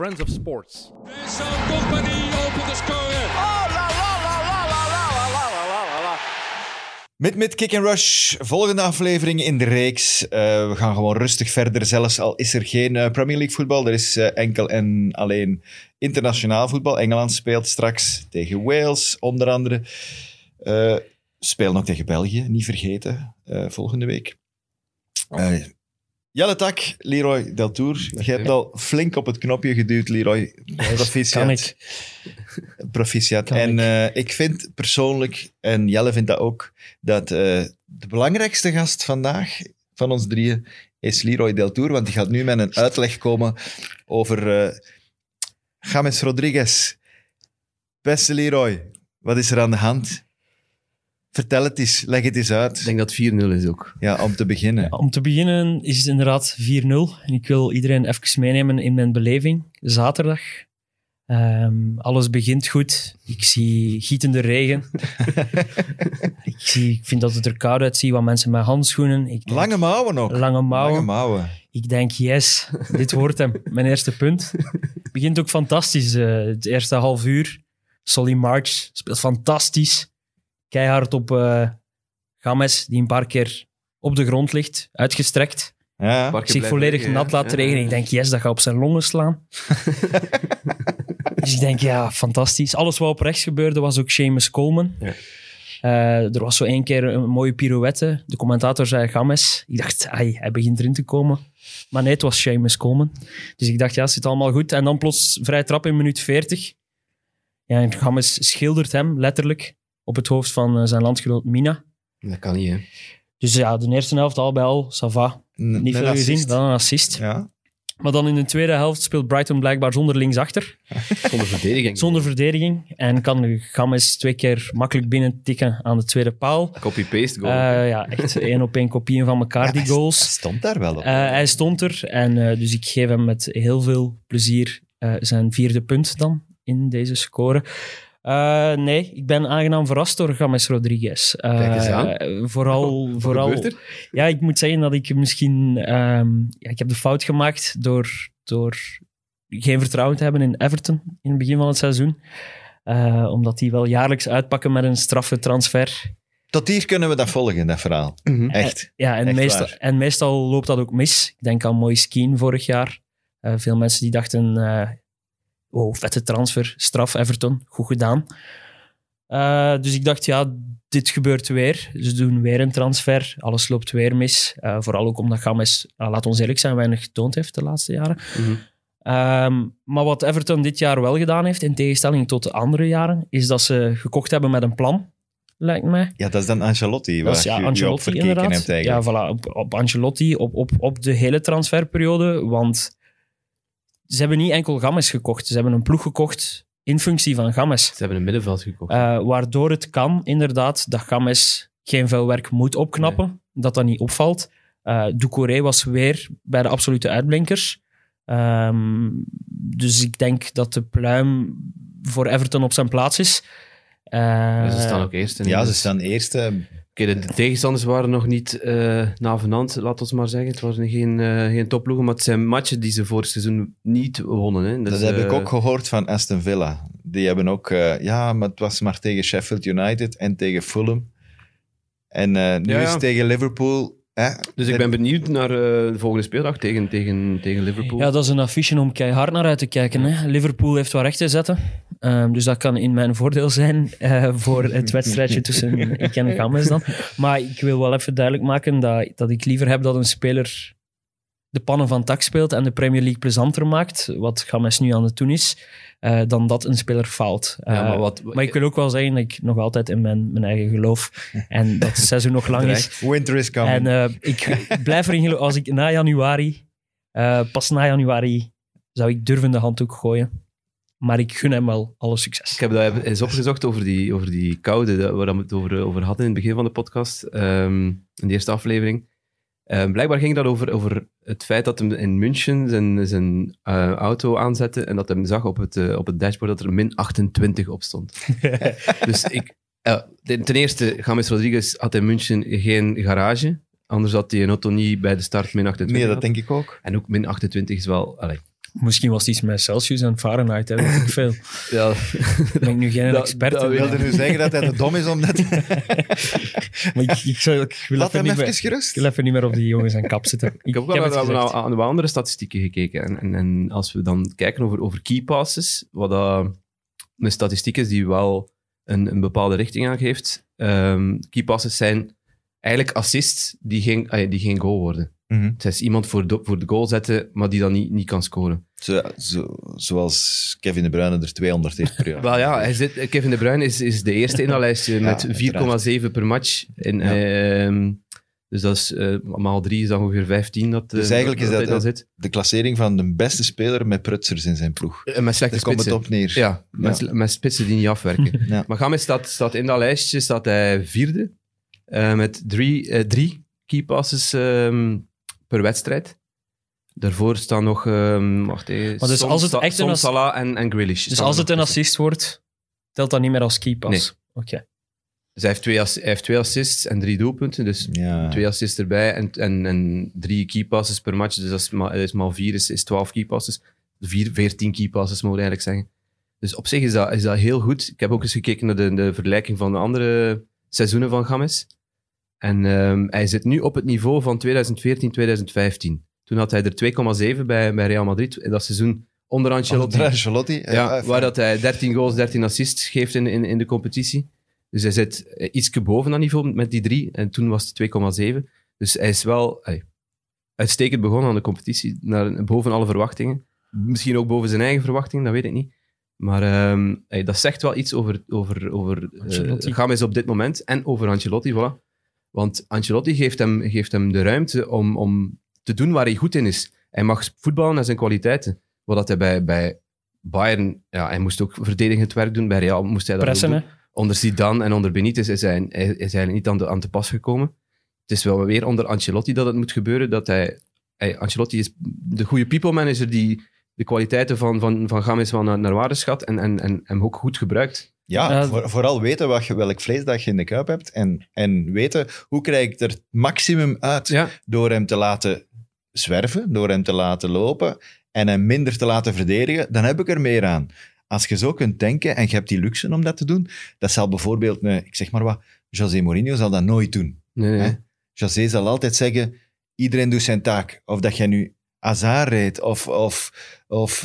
Friends of Sports. Vincent Company opent de score. Met met Kick and Rush, volgende aflevering in de reeks. Eh, we gaan gewoon rustig verder, zelfs al is er geen eh, Premier League voetbal. Er is eh, enkel en alleen internationaal voetbal. Engeland speelt straks tegen Wales, onder andere. Eh speel nog tegen België, niet vergeten, eh, volgende week. Eh, Jelle Tak, Leroy Deltour. Je hebt al flink op het knopje geduwd, Leroy. Proficiat. Kan ik. Proficiat. Kan en ik. eh, ik vind persoonlijk, en Jelle vindt dat ook, dat eh, de belangrijkste gast vandaag van ons drieën is Leroy Deltour, want die gaat nu met een uitleg komen over eh James Rodriguez. Beste Leroy, wat is er aan de hand? Vertel het eens, leg het eens Ik uit. denk dat 4-0 is ook. Ja, om te beginnen. Ja, om te beginnen is het inderdaad 4-0. En ik wil iedereen even meenemen in mijn beleving. Zaterdag. Ehm, alles begint goed. Ik zie gietende regen. ik, zie, ik vind dat het er koud uitziet, wat mensen met handschoenen. Ik denk- Lange mouwen ook. lange mouwen. Lange mouwen. Ik denk, yes, dit wordt hem. Mijn eerste punt. Het begint ook fantastisch. eh, het eerste half uur. Solly March speelt fantastisch. Keihard op eh Games, die een paar keer op de grond ligt, uitgestrekt. Ja. Zich volledig liggen, nat laat Ja. regenen. Ik denk, yes, dat gaat op zijn longen slaan. dus ik denk, ja, fantastisch. Alles wat op rechts gebeurde was ook Seamus Coleman. Ja. Eh, er was zo één keer een mooie pirouette. De commentator zei Games. Ik dacht, ai, hij begint erin te komen. Maar nee, het was Seamus Coleman. Dus ik dacht, ja, het zit allemaal goed. En dan plots vrij trap in minuut 40. Ja, en Games schildert hem letterlijk op het hoofd van eh, zijn landgenoot Mina. Dat kan niet, hè. Dus ja, de eerste helft al bij al, ça va. N- Niet veel gezien, wel een assist. Ja. Maar dan in de tweede helft speelt Brighton blijkbaar zonder linksachter, Zonder verdediging. zonder verdediging. En kan Games twee keer makkelijk binnen tikken aan de tweede paal. Copy-paste goal. Eh, ja, echt één op één kopieën van elkaar, Ja, die goals. Hij stond daar wel op. Eh, hij stond er en eh, dus ik geef hem met heel veel plezier eh, zijn vierde punt dan in deze score. Eh, nee, ik ben aangenaam verrast door James Rodriguez. Eh, Kijk eens aan. Vooral, Wat vooral gebeurt er? ja, ik moet zeggen dat ik misschien... ehm, ja, ik heb de fout gemaakt door, door geen vertrouwen te hebben in Everton in het begin van het seizoen. Eh, omdat die wel jaarlijks uitpakken met een straffe transfer. Tot hier kunnen we dat volgen, dat verhaal. Mhm. Echt. Ja, en, Echt meestal, waar. en meestal loopt dat ook mis. Ik denk aan Moise Keane vorig jaar. Eh, veel mensen die dachten... eh wow, vette transfer, straf Everton, goed gedaan. Eh, dus ik dacht, ja, dit gebeurt weer. Ze doen weer een transfer. Alles loopt weer mis. Eh, vooral ook omdat Games, uh, laat ons eerlijk zijn, weinig getoond heeft de laatste jaren. Mhm. Ehm, maar wat Everton dit jaar wel gedaan heeft, in tegenstelling tot de andere jaren, is dat ze gekocht hebben met een plan, lijkt mij. Ja, dat is dan Ancelotti, waar is ja, je, je op Ancelotti verkeken inderdaad. hebt Ja, voilà, op, op Ancelotti, op, op, op de hele transferperiode. Want ze hebben niet enkel Games gekocht. Ze hebben een ploeg gekocht in functie van Games. Ze hebben een middenveld gekocht. Eh, waardoor het kan, inderdaad, dat Games geen veel werk moet opknappen. Dat dat niet opvalt. Eh Doucouré was weer bij de absolute uitblinkers. Ehm, dus ik denk dat de pluim voor Everton op zijn plaats is. Eh, Ja, ze staan ook eerst. in Ja, ze staan eerste. Oké, de, de tegenstanders waren nog niet eh navenant, laat ons maar zeggen. Het waren geen, eh, geen topploegen, maar het zijn matchen die ze vorig seizoen niet wonnen. Hè. Dat Dus, heb ik eh, ook gehoord van Aston Villa. Die hebben ook... ja, maar het was maar tegen Sheffield United en tegen Fulham. En nu Ja, is ja. het tegen Liverpool. Hè? Dus ik ben benieuwd naar eh, de volgende speeldag tegen, tegen, tegen Liverpool. Ja, dat is een affiche om keihard naar uit te kijken. Hè. Liverpool heeft wat recht te zetten. Ehm, dus dat kan in mijn voordeel zijn eh, voor het wedstrijdje tussen ik en Games dan. Maar ik wil wel even duidelijk maken dat, dat ik liever heb dat een speler de pannen van tak speelt en de Premier League plezanter maakt, wat Games nu aan het doen is, eh, dan dat een speler faalt. Ja, Eh, maar wat, maar ik wil ook wel zeggen dat ik nog altijd in mijn, mijn eigen geloof en dat het seizoen nog lang is. Winter is coming. En eh, ik blijf erin geloven. Als ik na januari, pas na januari, zou ik durven de handdoek gooien. Maar ik gun hem wel alle succes. Ik heb dat eens opgezocht over die, over die koude, waar we het over, over hadden in het begin van de podcast, ehm, in de eerste aflevering. Ehm, blijkbaar ging dat over, over het feit dat hem in München zijn, zijn eh, auto aanzette en dat hij zag op het, eh, op het dashboard dat er min 28 op stond. dus ik, eh, ten eerste, James Rodriguez had in München geen garage, anders had hij een auto niet bij de start min 28 nee, dat denk ik ook. En ook min 28 is wel... Allee, Misschien was het iets met Celsius en Fahrenheit, hè, weet ik veel. Ja, Ben ik nu geen Dat- expert dat wilde nu zeggen dat hij te dom is om dat... maar ik, ik, zou- ik wil Laat even hem niet even gerust. ik wil even niet meer op die jongens en kap zitten. Ik, Ik heb ook heb wel naar, wat andere statistieken gekeken. En, en, en als we dan kijken over, over key passes, wat dat een statistiek is die wel een, een bepaalde richting aangeeft. Ehm key passes zijn eigenlijk assists die geen, die geen goal worden. Mhm. Het is iemand voor de, voor de goal zetten, maar die dan niet, niet kan scoren. Zo, zo, zoals Kevin De Bruyne er 200 heeft per jaar. Wel ja, hij zit, Kevin De Bruyne is, is de eerste in dat lijstje met uiteraard. 4,7 per match. En, Ja. ehm, dus dat is, eh maal 3 is dan ongeveer 15 dat, eh, Dus eigenlijk is hij dat het- zit. De klassering van de beste speler met prutsers in zijn ploeg. Eh, Met slechte Daar komt het spitsen. op neer. Ja, met, met spitsen die niet afwerken. Ja. Maar Games staat, staat in dat lijstje staat hij vierde. eh, met drie, eh, drie key passes ehm, per wedstrijd. Daarvoor staan nog... ehm wacht even. Maar dus als het echt een Salah en, en Grealish. Dus als het een assist wordt, telt dat niet meer als keypass? Oké. Dus hij heeft, twee hij heeft twee assists en drie doelpunten. Dus Ja. twee assists erbij en, en, en drie key passes per match. Dus dat is, dat is maal vier, is, is 12 key passes. Vier, 14 key passes, mogen we eigenlijk zeggen. Dus op zich is dat, is dat heel goed. Ik heb ook eens gekeken naar de, de vergelijking van de andere seizoenen van Games. En ehm, hij zit nu op het niveau van 2014, 2015. Toen had hij er 2,7 bij, bij Real Madrid. In dat seizoen onder Ancelotti. Onder Ancelotti. Ja, eh, waar dat hij 13 goals, 13 assists geeft in, in, in de competitie. Dus hij zit eh, ietsje boven dat niveau met die drie. En toen was het 2,7. Dus hij is wel uitstekend begonnen aan de competitie. Naar, boven alle verwachtingen. Misschien ook boven zijn eigen verwachtingen, dat weet ik niet. Maar ehm, dat zegt wel iets over, over, over Ancelotti. uh, Games op dit moment. En over Ancelotti, voilà. Want Ancelotti geeft hem, geeft hem de ruimte om, om te doen waar hij goed in is. Hij mag voetballen naar zijn kwaliteiten. Wat dat hij bij, bij Bayern, ja, hij moest ook verdedigend werk doen. Bij Real moest hij dat Pressen, doen. hè? onder Zidane en onder Benitez is hij, hij is eigenlijk niet aan, de, aan te pas gekomen. Het is wel weer onder Ancelotti dat het moet gebeuren. Dat hij, hij- Ancelotti is de goede people manager die de kwaliteiten van, van, van Games wel naar, naar waarde schat en, en, en hem ook goed gebruikt. Ja, Ja. voor- vooral weten wat je, welk vleesdag je in de kuip hebt. En, en weten hoe krijg ik er het maximum uit Ja, door hem te laten zwerven, door hem te laten lopen en hem minder te laten verdedigen. Dan heb ik er meer aan. Als je zo kunt denken en je hebt die luxe om dat te doen, dat zal bijvoorbeeld, een, ik zeg maar wat, José Mourinho zal dat nooit doen. nee, nee. José zal altijd zeggen, iedereen doet zijn taak. Of dat jij nu Azar rijdt, of, of, of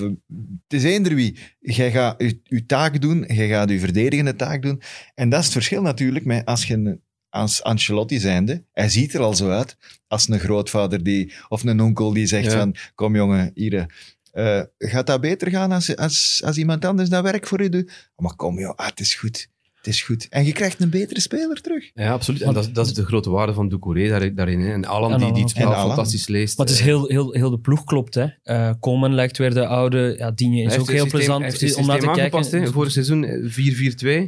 het is eender wie. Jij gaat je, je taak doen, jij gaat je verdedigende taak doen. En dat is het verschil natuurlijk met als je als Ancelotti zijnde, hij ziet er al zo uit als een grootvader die, of een onkel die zegt Ja. van, kom jongen, hier, eh, gaat dat beter gaan als, als, als iemand anders dat werk voor je doet? Maar kom joh, ah, het is goed. Het is goed. En je krijgt een betere speler terug. Ja, absoluut. En dat, is- dat is de grote waarde van Doucouré daar, daarin. Hè. En Alan En die, die het spel fantastisch leest. Maar het is Eh, heel, heel, heel de ploeg klopt, hè. Eh Coleman lijkt weer de oude. Ja, Digne is ook heel systeem- plezant om naar te kijken. aangepast, hè. Vorig seizoen eh,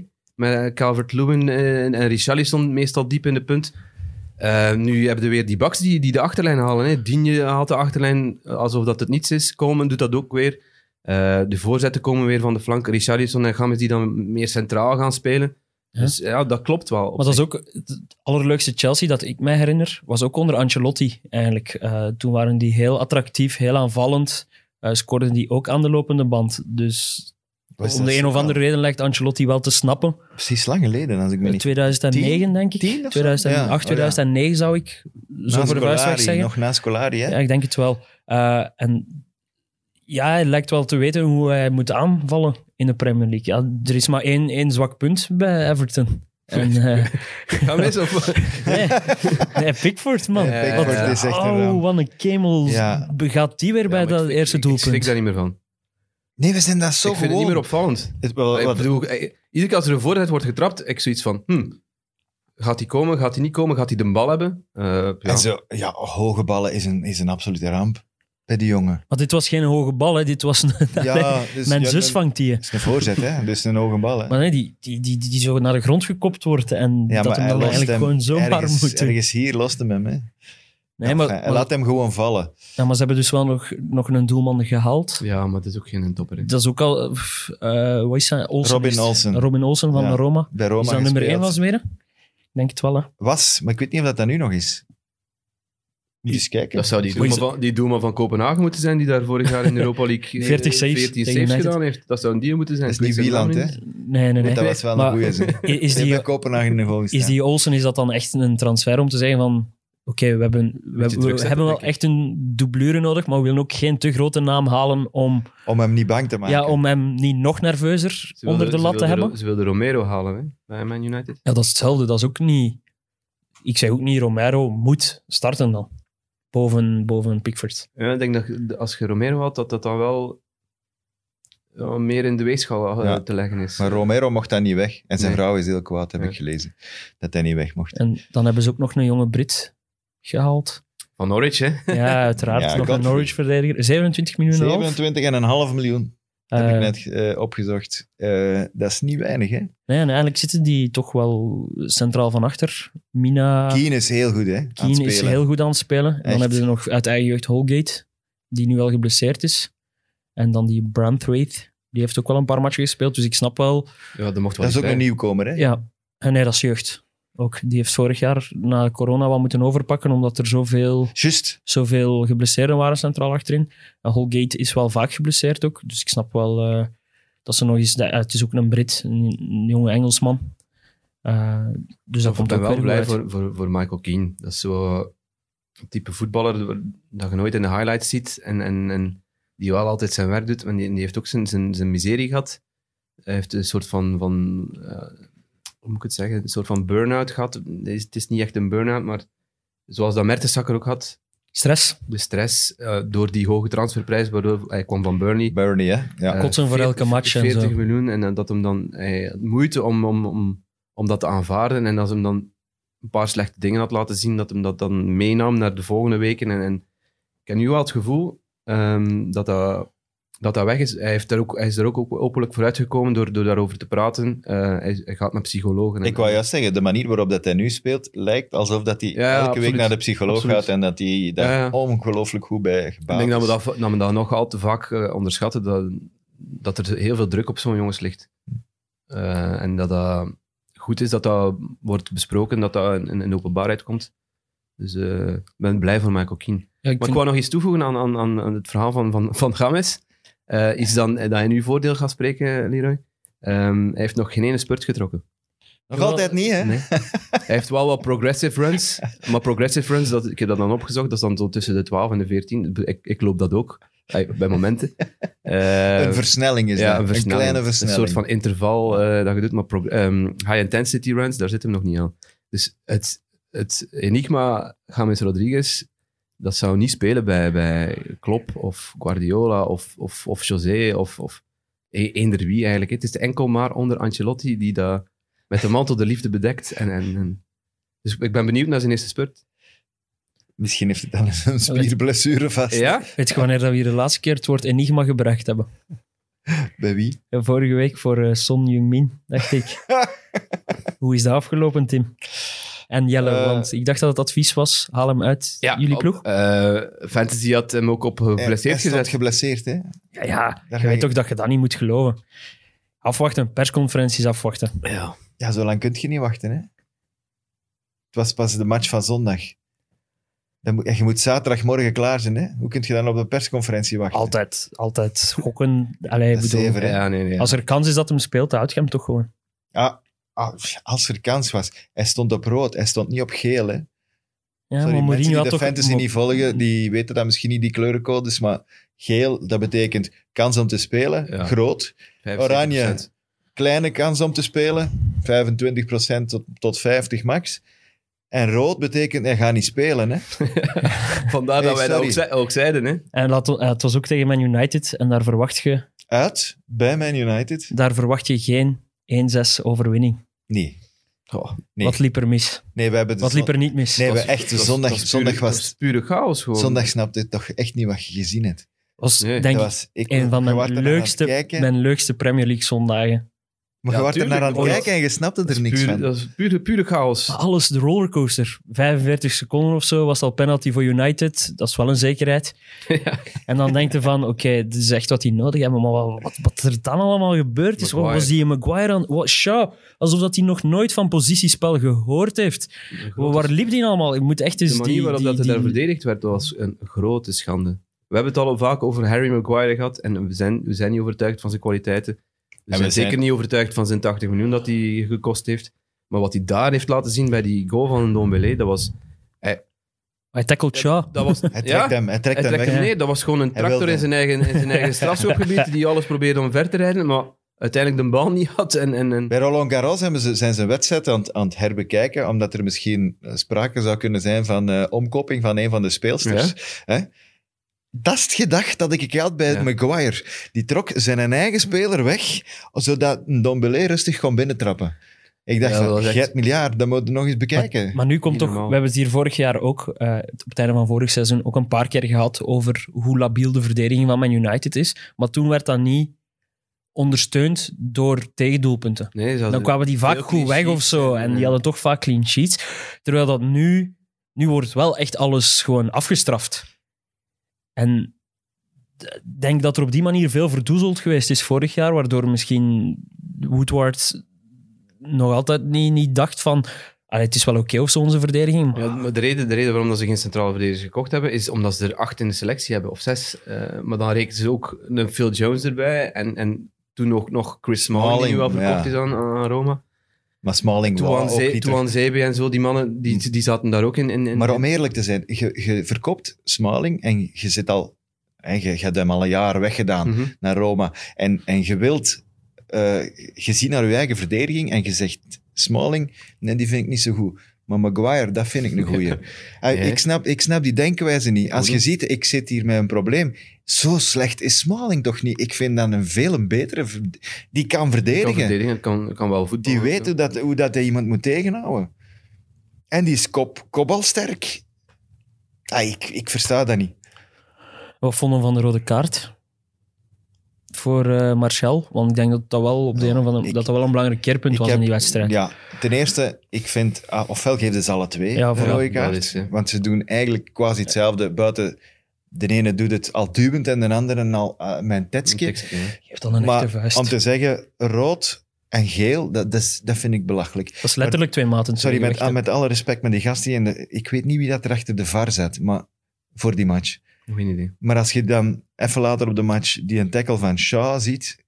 4-4-2. Met Calvert-Lewin eh, en, en Richarlison meestal diep in de punt. Eh, nu hebben we weer die backs die, die de achterlijn halen. Hè. Digne haalt de achterlijn alsof dat het niets is. Coleman doet dat ook weer. Eh, de voorzetten komen weer van de flank. Richarlison en Games die dan meer centraal gaan spelen. Ja. Dus ja, dat klopt wel. Maar dat is ook het allerleukste Chelsea dat ik mij herinner, was ook onder Ancelotti eigenlijk. Eh, toen waren die heel attractief, heel aanvallend. Eh scoorden die ook aan de lopende band. Dus Was om de een of andere reden lijkt Ancelotti wel te snappen. Precies lang geleden, als ik me niet... 2009 denk ik. Tien of zo? 2008, Ja, oh ja. 2009 zou ik zo Na voor de vuist zeggen. Nog na Scolari, hè? Ja, ik denk het wel. Eh, en ja, hij lijkt wel te weten hoe hij moet aanvallen in de Premier League. Ja, er is maar één, één zwak punt bij Everton. En, eh, Games of... nee, nee, Pickford, man. Ja, Wat- Pickford is echt een oh, wat een kemel. Ja. Gaat die weer bij Ja, dat ik- eerste ik- Ik schrik doelpunt? daar niet meer van. Nee, we zijn dat zo ik vind het gewoon. niet meer opvallend. Het- wel, ik bedoel, eh, iedere keer als er een voorzet wordt getrapt, ik zoiets van, hm, gaat hij komen, gaat hij niet komen, gaat hij de bal hebben? Eh, ja. En zo, ja, hoge ballen is een, is een absolute ramp bij die jongen. Maar dit was geen hoge bal, hè. dit was een... Ja, dus, Mijn ja, zus vangt die. Het is een voorzet, hè? Dus een hoge bal, hè? Maar nee, die, die, die, die, die zo naar de grond gekopt wordt en ja, dat hem dan eigenlijk hem gewoon zomaar ergens, moet doen. ergens hier lost hem hem, hè? Nee, maar, laat hem gewoon vallen. ja, maar ze hebben dus wel nog, nog een doelman gehaald. ja, maar het is ook geen topper. hè. Dat is ook al... eh, eh, wat is dat? Olsen Robin Olsen. Robin Olsen van Ja, Roma. Bij Roma is dat nummer gespeeld. 1 was weer? Ik denk het wel, hè. Was, maar ik weet niet of dat dat nu nog is. Moet eens kijken. Dat zou die doelman, van, die van Kopenhagen moeten zijn, die daar vorig jaar in de Europa League eh, 40 saves 14 tegen saves United. gedaan heeft. Dat zou die moeten zijn. Dat is niet Wieland, hè? Nee, nee, nee. Dat was wel Maar een goeie i- Is Die Kopenhagen in de goal is die Olsen, is dat dan echt een transfer om te zeggen van... Oké, we, hebben, we, druk we zetten, hebben wel echt een doublure nodig, maar we willen ook geen te grote naam halen om, Om hem niet bang te maken. ja, om hem niet nog nerveuzer Ze onder de lat te hebben. Ze wilden Romero halen hè, bij Man United. Ja, dat is hetzelfde. Dat is ook niet... Ik zeg ook niet, Romero moet starten dan. Boven, boven Pickford. Ja, ik denk dat als je Romero had, dat dat dan wel ja, meer in de weegschaal eh, Ja. te leggen is. Maar Romero mocht daar niet weg. En zijn Nee. vrouw is heel kwaad, heb Ja. ik gelezen. Dat hij niet weg mocht. En dan hebben ze ook nog een jonge Brit gehaald. Van Norwich, hè? Ja, uiteraard. Ja, nog een. Norwich-verdediger. 27 miljoen en een half. 27,5 miljoen heb ik Eh, net eh, opgezocht. Eh, dat is niet weinig, hè? Nee, en eigenlijk zitten die toch wel centraal van achter. Mina Keane is heel goed, hè? Keane is heel goed aan het spelen. En dan hebben ze nog uit eigen jeugd Holgate, die nu wel geblesseerd is. En dan die Branthwaite, die heeft ook wel een paar matchen gespeeld. Dus ik snap wel... Ja, dat mocht wel Dat is ook een nieuwkomer, hè? Ja, en nee, dat is jeugd. Ook, die heeft vorig jaar na corona wat moeten overpakken, omdat er zoveel, zoveel geblesseerden waren centraal achterin. En Holgate is wel vaak geblesseerd ook. Dus ik snap wel eh, dat ze nog eens... Het is ook een Brit, een, een jonge Engelsman. Eh, dus dat ik komt ben ook wel blij voor, voor, voor Michael Keane. Dat is zo een type voetballer dat je nooit in de highlights ziet en, en, en die wel altijd zijn werk doet. Maar die, die heeft ook zijn, zijn, zijn miserie gehad. Hij heeft een soort van, van eh, hoe moet ik het zeggen, een soort van burn-out gehad. Het is, het is niet echt een burn-out, maar zoals dat Mertesacker ook had, Stress. de stress eh, door die hoge transferprijs, waardoor hij kwam van Burnley. Burnley, hè? Ja. Kotsen voor 40 elke match en 40 zo. miljoen en eh, dat hem dan hij had moeite om, om, om, om dat te aanvaarden en als hem dan een paar slechte dingen had laten zien, dat hem dat dan meenam naar de volgende weken. En, en ik heb nu wel het gevoel ehm, dat, dat, dat dat weg is. Hij, heeft daar ook, hij is er ook op- openlijk vooruitgekomen door, door daarover te praten. Eh, hij, hij gaat naar psychologen. En, Ik wou juist zeggen, de manier waarop dat hij nu speelt, lijkt alsof dat hij Ja, elke absoluut. week naar de psycholoog Absoluut. gaat en dat hij daar Ja, ja. ongelooflijk goed bij Ik gebouwd denk dat we dat, dat we dat nog al te vaak eh, onderschatten, dat, dat er heel veel druk op zo'n jongens ligt. Eh, en dat dat goed is dat dat wordt besproken, dat dat in, openbaarheid komt. Dus eh, ik ben blij voor Michael Keane. Ja, ik Maar ik wou nog iets toevoegen aan, aan, aan aan het verhaal van, van, van Games. Eh, is dan dat in uw voordeel gaat spreken, Leroy. Ehm, hij heeft nog geen ene spurt getrokken. Nog altijd niet, hè? Nee. hij heeft wel wat progressive runs. Maar progressive runs, dat, ik heb dat dan opgezocht, dat is dan zo tussen de 12 en de 14. Ik, ik loop dat ook, bij momenten. Eh, een versnelling is ja, dat. een, versnelling. kleine Een versnelling. soort van interval eh, dat je doet, maar ehm, high intensity runs, daar zit hem nog niet aan. Dus het, het enigma James Rodriguez, dat zou niet spelen bij, bij Klopp of Guardiola of, of, of José of, of e- eender wie eigenlijk. Het is enkel maar onder Ancelotti die dat met de mantel de liefde bedekt. En, en, en- Dus ik ben benieuwd naar zijn eerste spurt. Misschien heeft het dan een spierblessure vast. Ja? Weet je wanneer dat we hier de laatste keer het woord enigma gebracht hebben? Bij wie? Ja, Vorige week voor eh, Son Heung-min, dacht ik. Hoe is dat afgelopen, Tim? En Jelle, Eh, want ik dacht dat het advies was, haal hem uit jullie op- ploeg. eh, Fantasy had hem ook op Hij- geblesseerd gezet. geblesseerd, hè? Ja, ja Daar je weet je- toch dat je dat niet moet geloven. Afwachten, persconferenties afwachten. Ja. Ja, zo lang kun je niet wachten, hè? Het was pas de match van zondag. Dan moet, je moet zaterdagmorgen klaar zijn, hè? Hoe kun je dan op de persconferentie wachten? Altijd, altijd gokken. Allee, bedoel? Ja, nee, nee. als er kans is dat hem speelt, houd je hem toch gewoon. Ah, ah, als er kans was. Hij stond op rood, hij stond niet op geel, hè? Ja, Sorry, maar mensen die de toch... fantasy niet volgen, die weten dat misschien niet, die kleurencodes, maar geel, dat betekent kans om te spelen, Ja. groot. 75%. Oranje. Kleine kans om te spelen, 25% tot, tot 50 max. En rood betekent, hij gaat niet spelen, hè? Vandaar Hey, dat wij dat sorry. ook, zei- ook zeiden. Hè? En laat, eh, het was ook tegen Man United en daar verwacht je, Uit, bij Man United. daar verwacht je geen 1-6 overwinning. Nee. Goh, Nee. Wat liep er mis? Nee, we hebben Wat liep er niet mis? Nee, we echt, zondag, dat is zondag was... pure chaos gewoon. Zondag snapte ik toch echt niet wat je gezien hebt. was Nee, denk dat ik was, ik, een van je was mijn leukste, mijn leukste Premier League zondagen. Maar Ja, je wordt er naar aan het kijken en je snapte er niks Puur, van. dat is pure, pure chaos. Alles, de rollercoaster. 45 seconden of zo was al penalty voor United. Dat is wel een zekerheid. Ja. En dan denk je van, oké, dit is echt wat die nodig hebben. Maar wat, wat, wat er dan allemaal gebeurd is, wat was die Maguire aan... Wat, Shaw, alsof dat hij nog nooit van positiespel gehoord heeft. Waar liep die allemaal? Ik moet echt eens de manier die, waarop die, dat er daar verdedigd werd, dat was een grote schande. We hebben het al vaak over Harry Maguire gehad en we zijn, we zijn niet overtuigd van zijn kwaliteiten. We we zijn zijn- zeker niet overtuigd van zijn 80 miljoen dat hij gekost heeft. Maar wat hij daar heeft laten zien bij die goal van Ndombele, dat was... Hij tackelt Shaw. Dat was Hij trekt ja, hem, hij trekt hij hem trekt weg. hem neer. Dat was gewoon een Hij tractor in zijn eigen, in zijn eigen strafschopgebied die alles probeerde om ver te rijden, maar uiteindelijk de bal niet had. En, en, en Bij Roland Garros hebben ze, zijn ze wedstrijd aan, het- aan het herbekijken, omdat er misschien sprake zou kunnen zijn van eh, omkoping van een van de speelsters. Hè? Dat is het gedacht dat ik had bij Ja. Maguire. Die trok zijn eigen speler weg, zodat Dombele rustig kon binnentrappen. Ik dacht, Ja, echt- hebt miljard, dat moet nog eens bekijken. Maar, maar nu komt toch... We hebben het hier vorig jaar ook, eh, op het einde van vorig seizoen, ook een paar keer gehad over hoe labiel de verdediging van Man United is. Maar toen werd dat niet ondersteund door tegendoelpunten. nee, ze hadden Dan kwamen die vaak goed weg of zo. En die ja. hadden toch vaak clean sheets. Terwijl dat nu... Nu wordt wel echt alles gewoon afgestraft. En ik denk dat er op die manier veel verdoezeld geweest is vorig jaar, waardoor misschien Woodward nog altijd niet, niet dacht van... "Allee, het is wel oké of zo, onze verdediging. Maar Ja, maar de reden, de reden waarom dat ze geen centrale verdedigers gekocht hebben, is omdat ze er acht in de selectie hebben, of zes. Eh, maar dan rekenen ze ook een Phil Jones erbij en, en toen ook nog Chris Smalling, die wel verkocht ja. is aan, aan Roma. Maar Smalling Touan ook niet Touan Zebe en zo, die mannen, die, die zaten daar ook in. in, in Maar om eerlijk te zijn, je, je verkoopt Smalling en je zit al... hè, Je, je hebt hem al een jaar weggedaan Mhm. naar Roma. En, en je wilt... eh, je ziet naar je eigen verdediging en je zegt... Smalling, nee, die vind ik niet zo goed. Maar Maguire, dat vind ik een goeie. Ja. ik, snap, ik snap die denkwijze niet. Als je ziet, ik zit hier met een probleem. Zo slecht is Smalling toch niet? Ik vind dat een veel betere... Die kan Kan verdedigen. verdedigen, kan, kan wel voetballen. Die weet hoe dat, hoe dat hij iemand moet tegenhouden. En die is kop, kopbalsterk. Ah, ik, ik versta dat niet. wat vonden we van de rode kaart? Voor eh Martial. Want ik denk dat dat wel, op de een of andere, ik- dat dat wel een belangrijk keerpunt was heb- in die wedstrijd. Ja, ten eerste, ik vind... ah, ofwel geven ze alle twee Ja, een voilà. rode kaart. Is. Want ze doen eigenlijk quasi hetzelfde. Buiten, de ene doet het al duwend en de andere al uh, mijn tetske. tekstje, hè. Geeft dan een echte Maar vuist. om te zeggen, rood en geel, dat, dat, is- dat vind ik belachelijk. Dat is letterlijk twee maten. Sorry, met, hè. met alle respect, maar die gast die in de... Ik weet niet wie dat er achter de VAR zat, maar voor die match. Geen idee. Maar als je dan even later op de match die een tackle van Shaw ziet,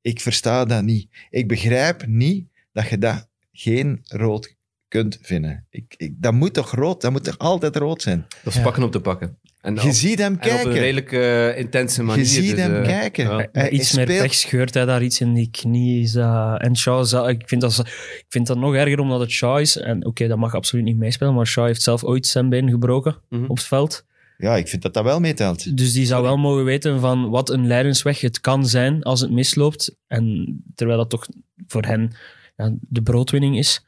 ik versta dat niet. Ik begrijp niet dat je dat geen rood kunt vinden. Ik, ik, dat moet toch rood? Dat moet toch altijd rood zijn? Dat is Ja. pakken op te pakken. En, Je op, ziet hem en op een kijken. redelijk eh, intense manier. Je ziet dus, hem eh, kijken. ja. Hij- Met hij iets meer speelt- pech scheurt hij daar iets in die knie. Is, en Shaw, ik vind, dat, ik vind dat nog erger omdat het Shaw is. En oké, dat mag absoluut niet meespelen, maar Shaw heeft zelf ooit zijn been gebroken Mhm. op het veld. Ja, ik vind dat dat wel meetelt. Dus die zou wel mogen weten van wat een lijdensweg het kan zijn als het misloopt. En terwijl dat toch voor hen ja, de broodwinning is.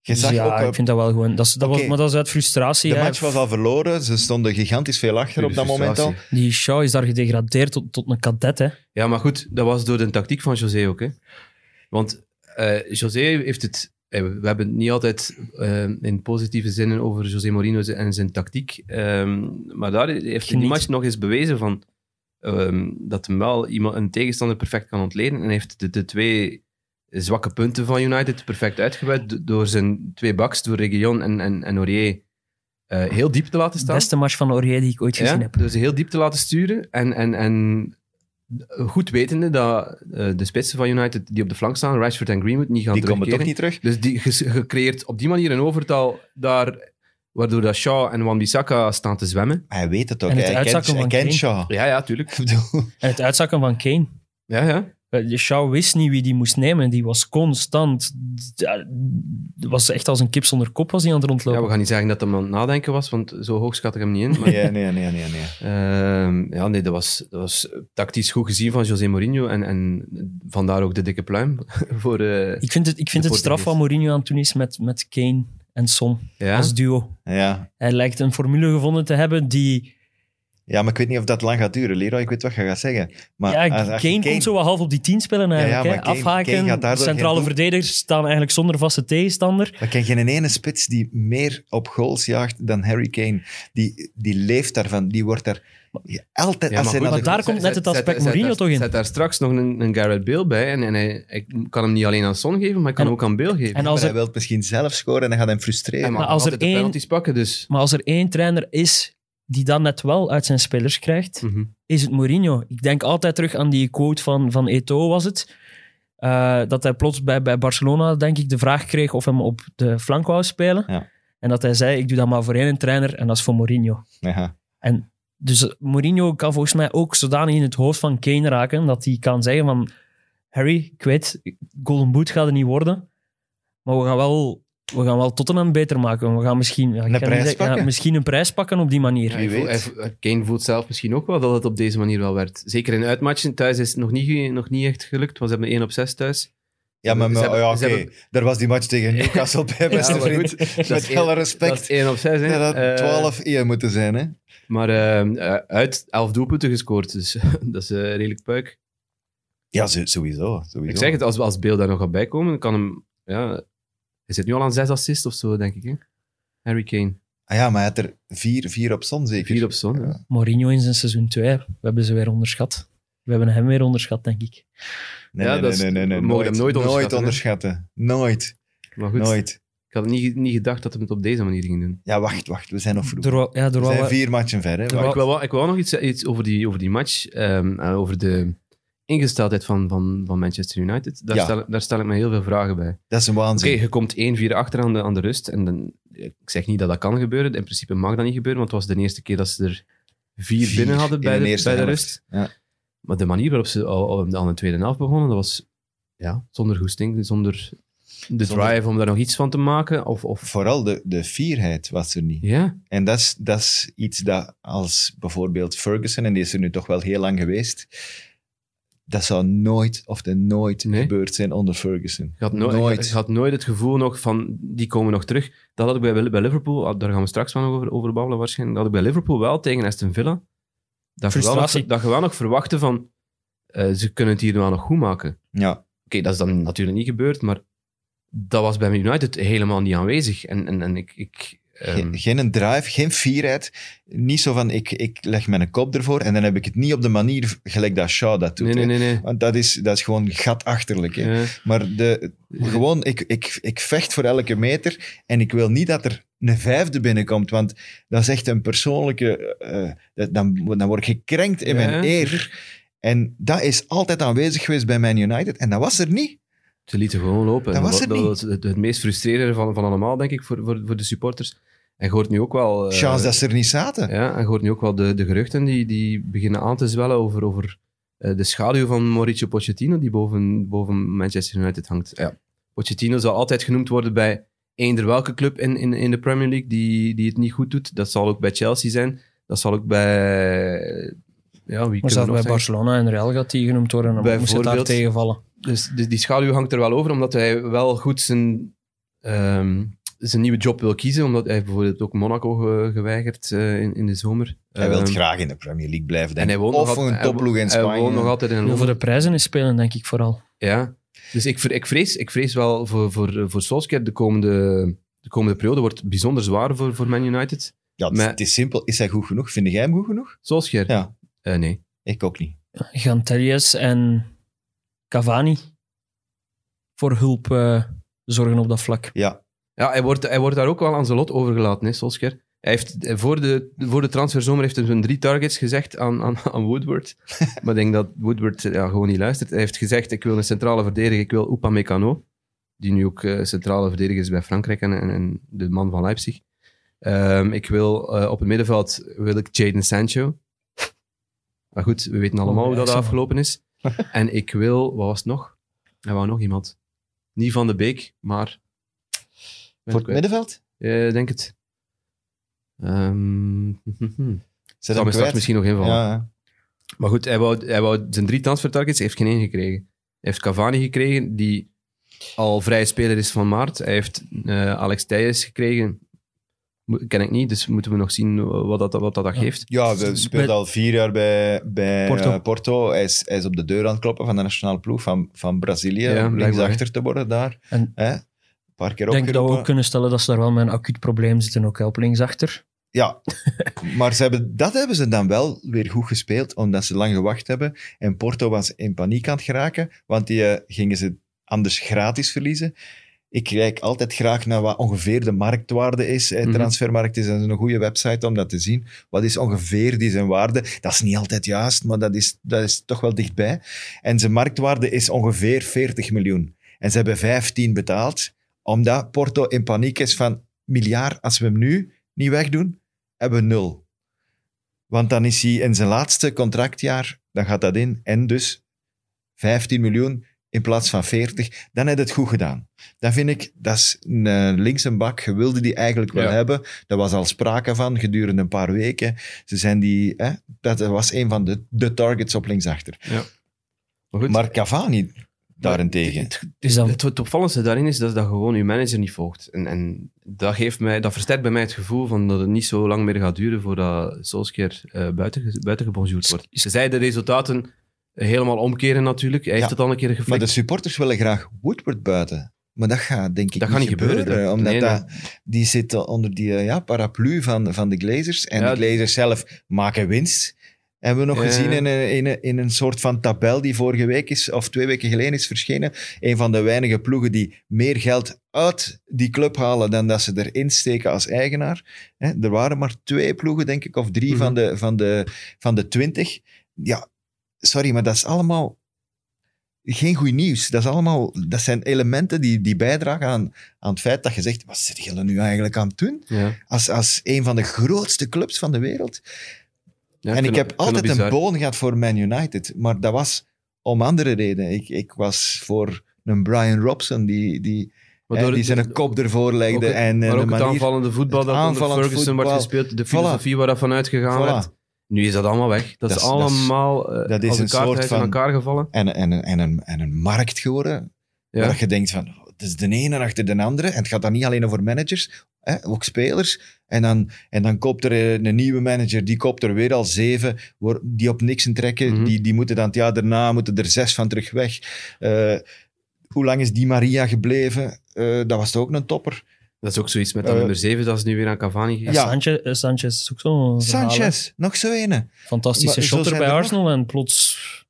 Je Dus zag ja, ook, ik vind dat wel gewoon. Dat is, dat Oké. was, maar dat is uit frustratie. de hè. match was al verloren. Ze stonden gigantisch veel achter op dat moment al. Die Shaw is daar gedegradeerd tot, tot een kadet. Hè. Ja, maar goed, dat was door de tactiek van José ook. Hè? Want eh José heeft het. Eh, We hebben het niet altijd eh, in positieve zinnen over José Mourinho en zijn tactiek. ehm, maar daar heeft hij die match nog eens bewezen van, ehm, dat hem wel iemand, een tegenstander perfect kan ontleden. En heeft de, de twee zwakke punten van United perfect uitgebuit do- door zijn twee backs, door Reguilon en, en, en Aurier, eh, heel diep te laten staan. beste match van Aurier die ik ooit gezien Ja, heb. door ze heel diep te laten sturen. En, en, en goed wetende dat eh, de spitsen van United die op de flank staan, Rashford en Greenwood, niet gaan Die komen toch terugkeren. niet terug. Dus die, creëert op die manier een overtal daar, waardoor dat Shaw en Wan-Bissaka staan te zwemmen. Hij weet het ook. En het Hij kent, uitzakken van Kane. Shaw. Ja, ja, tuurlijk. En het uitzakken van Kane. Ja, ja. Eh, Shaw wist niet wie die moest nemen. Die was constant... ja, was echt als een kip zonder kop was hij aan het ja, rondlopen. we gaan niet zeggen dat hij aan het nadenken was, want zo hoog schat ik hem niet in. Maar, Nee, nee, nee, nee. nee. Ehm, ja, nee, dat was, dat was tactisch goed gezien van José Mourinho. En, en vandaar ook de dikke pluim voor... eh, Ik vind het, ik vind De het straf wat Mourinho aan het doen is met, met Kane en Son ja. als duo. Ja, Hij lijkt een formule gevonden te hebben die Ja, maar ik weet niet of dat lang gaat duren. Leroy, ik weet wat je gaat zeggen. Maar ja, als- als je Kane, komt zo wat half op die 10 spelen eigenlijk. Ja, ja, hè. maar Kane- Afhaken, Kane centrale verdedigers staan eigenlijk zonder vaste tegenstander. Maar ken geen ene spits die meer op goals jaagt dan Harry Kane. Die, die leeft daarvan. Die wordt daar ja, altijd... Ja, als maar hij goed, maar daar komt net het aspect Mourinho zet, toch in. Zet daar straks nog een, een Garrett Bale bij. En, en hij, hij kan hem niet alleen aan Son geven, maar hij kan En- hem ook aan Bale geven. En Maar als hij wil misschien zelf scoren en dan gaat hij hem frustreren. maar als er één- pakken, dus... maar als er één trainer is die dat net wel uit zijn spelers krijgt, Mhm. is het Mourinho. Ik denk altijd terug aan die quote van, van Eto'o, was het. Eh, dat hij plots bij, bij Barcelona, denk ik, de vraag kreeg of hem op de flank wou spelen. Ja. En dat hij zei, ik doe dat maar voor één trainer en dat is voor Mourinho. Ja. En dus Mourinho kan volgens mij ook zodanig in het hoofd van Kane raken dat hij kan zeggen van Harry, ik weet, Golden Boot gaat er niet worden, maar we gaan wel, we gaan wel Tottenham beter maken. We gaan misschien, ja, Een prijs zeggen- ja, pakken. misschien een prijs pakken op die manier. Ja, Wie voelt- Kane voelt zelf misschien ook wel dat het op deze manier wel werd. Zeker in uitmatchen. Thuis is het nog niet, nog niet echt gelukt, want ze hebben 1 op 6 thuis. Ja, maar, Ze maar hebben- ja, oké. Daar was die match tegen Newcastle bij, beste Ja, vriend. goed, Met alle respect. Dat is 1 op 6, hè. Dat had Eh, 12 1 moeten zijn, hè? maar eh, eh, uit 11 doelpunten gescoord, dus dat is eh, redelijk puik. Ja, sowieso. sowieso. Ik zeg het, als, als Bale daar nog gaat bijkomen, dan kan hem... Ja, hij zit nu al aan 6 assists of zo, denk ik. Hè? Harry Kane. Ah ja, maar hij had er vier, vier op zon zeker. 4 op zon. Ja. Mourinho in zijn seizoen 2, we hebben ze weer onderschat. We hebben hem weer onderschat, denk ik. Nee, Ja, nee, dat is- nee, nee, nee, we mogen hem nooit onderschatten, hè. onderschatten. Nooit. Maar goed, Nooit. ik had niet, niet gedacht dat hij het op deze manier ging doen. Ja, wacht, wacht. We zijn nog vroeg. Er, ja, We zijn vier matchen ver, hè? Ik wil, wel, ik wil nog iets, iets over, die, over die match, ehm, en over de ingesteldheid van, van, van Manchester United. Daar, Ja. stel, daar stel ik me heel veel vragen bij. Dat is een Oké, waanzin. je komt 1-4 achter aan de, aan de rust. En dan, ik zeg niet dat dat kan gebeuren. In principe mag dat niet gebeuren, want het was de eerste keer dat ze er vier, Vier binnen hadden bij de bij de helft. rust. Ja. Maar de manier waarop ze al, al aan de tweede helft begonnen, dat was ja, zonder goesting, zonder de Zonder- drive om daar nog iets van te maken. Of, of, Vooral de, de fierheid was er niet. ja, En dat is, dat is iets dat als bijvoorbeeld Ferguson, en die is er nu toch wel heel lang geweest, dat zou nooit of de nooit Nee. gebeurd zijn onder Ferguson. je had, no- nooit. je had nooit het gevoel nog van, die komen nog terug. Dat had ik bij, bij Liverpool, ah, daar gaan we straks wel nog over, over babbelen waarschijnlijk. Dat had ik bij Liverpool wel tegen Aston Villa. Dat je wel nog, Frustratie. dat je wel nog verwachtte van, eh, ze kunnen het hier wel nog goed maken. Ja, Oké, dat is dan natuurlijk niet gebeurd, maar dat was bij Man United helemaal niet aanwezig. En, en, en ik... ik ehm, geen, drive, geen fierheid. Niet zo van, ik, ik leg mijn kop ervoor en dan heb ik het niet op de manier gelijk dat Shaw dat doet. nee, nee, nee. Want dat is, dat is gewoon gatachterlijk. Hè. Ja. Maar de, gewoon, ik, ik, ik vecht voor elke meter en ik wil niet dat er een vijfde binnenkomt, want dat is echt een persoonlijke... eh, dan, dan word ik gekrenkt in Ja. mijn eer. En dat is altijd aanwezig geweest bij Man United en dat was er niet. Ze lieten gewoon lopen. Dat En was het dat niet. was het, het meest frustrerende van, van allemaal, denk ik, voor, voor, voor de supporters. En hoort nu ook wel... eh, Chance dat ze er niet zaten. Ja, en hoort nu ook wel de, de geruchten die, die beginnen aan te zwellen over, over eh, de schaduw van Mauricio Pochettino, die boven, boven Manchester United hangt. Ja. Pochettino zal altijd genoemd worden bij eender welke club in, in, in de Premier League die, die het niet goed doet. Dat zal ook bij Chelsea zijn. Dat zal ook bij... Ja, wie Maar kunnen zelfs we nog bij? Barcelona en Real gaat die genoemd worden. Dan moest het daar tegenvallen. Dus die, die schaduw hangt er wel over, omdat hij wel goed zijn, ehm, zijn nieuwe job wil kiezen. Omdat hij bijvoorbeeld ook Monaco ge- geweigerd eh, in, in de zomer. Hij wil Ehm, graag in de Premier League blijven. en denk hij ik. woont of nog al- een hij- topploeg in Hij woont Spanje. nog altijd in Londen. voor de prijzen is spelen, denk ik vooral. Ja, dus ik, ik, vrees, ik vrees wel voor, voor, voor Solskjaer de komende, de komende periode wordt bijzonder zwaar voor, voor Man United. Ja, het, Maar- het is simpel. Is hij goed genoeg? Vind jij hem goed genoeg? Solskjaer? Ja. Eh, nee. Ik ook niet. Gaan Teljes en Cavani voor hulp eh, zorgen op dat vlak. Ja, Ja, hij wordt, hij wordt daar ook wel aan zijn lot overgelaten, hè, Solskjaer. Hij heeft, voor, de, voor de transferzomer heeft hij zo'n drie targets gezegd aan, aan, aan Woodward. maar ik denk dat Woodward ja, gewoon niet luistert. Hij heeft gezegd, ik wil een centrale verdediger, ik wil Upamecano. Die nu ook eh, centrale verdediger is bij Frankrijk en, en, en de man van Leipzig. Ehm, ik wil eh, op het middenveld wil ik Jadon Sancho. Maar goed, we weten allemaal Oh, hoe dat afgelopen is. en ik wil, wat was het nog? Er wou nog iemand. Niet Van de Beek, maar... voor het middenveld? Ja, ik denk het. Ehm Zet straks misschien nog invallen. Ja, ja. Maar goed, hij wou, hij wou zijn drie transfertargets, hij heeft geen één gekregen. Hij heeft Cavani gekregen, die al vrije speler is van maart. Hij heeft eh, Alex Thijs gekregen. Mo- ken ik niet, dus moeten we nog zien wat dat, wat dat, dat geeft. Ja, we speelt al vier jaar bij, bij Porto. Porto. Porto. Hij, is, hij is op de deur aan het kloppen van de nationale ploeg van, van Brazilië. Ja, om linksachter te worden daar. En paar keer ik denk dat we ook kunnen stellen dat ze daar wel met een acuut probleem zitten, ook op linksachter. Ja, maar ze hebben, dat hebben ze dan wel weer goed gespeeld, omdat ze lang gewacht hebben. En Porto was in paniek aan het geraken, want die eh, gingen ze anders gratis verliezen. Ik kijk altijd graag naar wat ongeveer de marktwaarde is. Eh, Mhm. Transfermarkt is een goede website om dat te zien. Wat is ongeveer die zijn waarde? Dat is niet altijd juist, maar dat is, dat is toch wel dichtbij. En zijn marktwaarde is ongeveer 40 miljoen. En ze hebben 15 betaald, omdat Porto in paniek is van miljard, als we hem nu niet wegdoen, hebben we nul. Want dan is hij in zijn laatste contractjaar, dan gaat dat in, en dus 15 miljoen in plaats van 40, dan heb je het goed gedaan. Dat vind ik, dat is een eh, linkse bak, je wilde die eigenlijk wel Ja. hebben. Daar was al sprake van gedurende een paar weken. Ze zijn die, hè, dat was een van de, de targets op linksachter. Maar goed, Maar Cavani daarentegen. Het, Is dat- het, het opvallendste daarin is dat, dat gewoon je manager niet volgt. En, en dat, geeft mij, dat versterkt bij mij het gevoel van dat het niet zo lang meer gaat duren voordat Solskjaer eh buiten, buiten gebonjourd wordt. Ze zei de resultaten helemaal omkeren natuurlijk. Hij heeft het al een keer Maar geflikt. de supporters willen graag Woodward buiten. Maar dat gaat denk ik Dat gaat niet gebeuren, dat- omdat nee, dat, die zit onder die eh, ja, paraplu van, van de Glazers. En Ja, de Glazers zelf maken winst. Hebben we nog gezien in een, in, een, in een soort van tabel die vorige week is, of twee weken geleden is verschenen. Een van de weinige ploegen die meer geld uit die club halen dan dat ze erin steken als eigenaar. Er waren maar twee ploegen, denk ik, of drie Mhm. van, de, van, de, van de twintig. Ja, sorry, maar dat is allemaal geen goed nieuws. Dat, is allemaal, dat zijn elementen die, die bijdragen aan, aan het feit dat je zegt, wat zit jullie nu eigenlijk aan het doen? ja. Als, als een van de grootste clubs van de wereld. Ja, en ik heb altijd een boon gehad voor Man United, maar dat was om andere redenen. Ik, ik was voor een Brian Robson, die, die, hè, die zijn kop ervoor legde. ook het- en, maar de ook het manier... aanvallende voetbal dat onder aanvallend Ferguson voetbal. gespeeld, de Voilà. filosofie waar dat van uitgegaan Voilà. werd. Nu is dat allemaal weg. Dat, Dat is is- dat is- allemaal dat is een een soort van- elkaar gevallen. En, en, en, een, en een markt geworden, Ja. waar je denkt van, oh, het is de ene achter de andere. En het gaat dan niet alleen over managers, hè, ook spelers. En dan, en dan koopt er een, een nieuwe manager, die koopt er weer al zeven, die op niks trekken. Mhm. die, die moeten dan het jaar daarna moeten er zes van terug weg. Eh, hoe lang is die Maria gebleven? Eh, dat was toch ook een topper. Dat is ook zoiets met dat Eh, nummer 7, dat is nu weer aan Cavani. Ja. Sanchez, eh, Sanchez is ook zo'n. Sanchez, nog zo ene. Fantastische shotter bij nog. Arsenal en plots...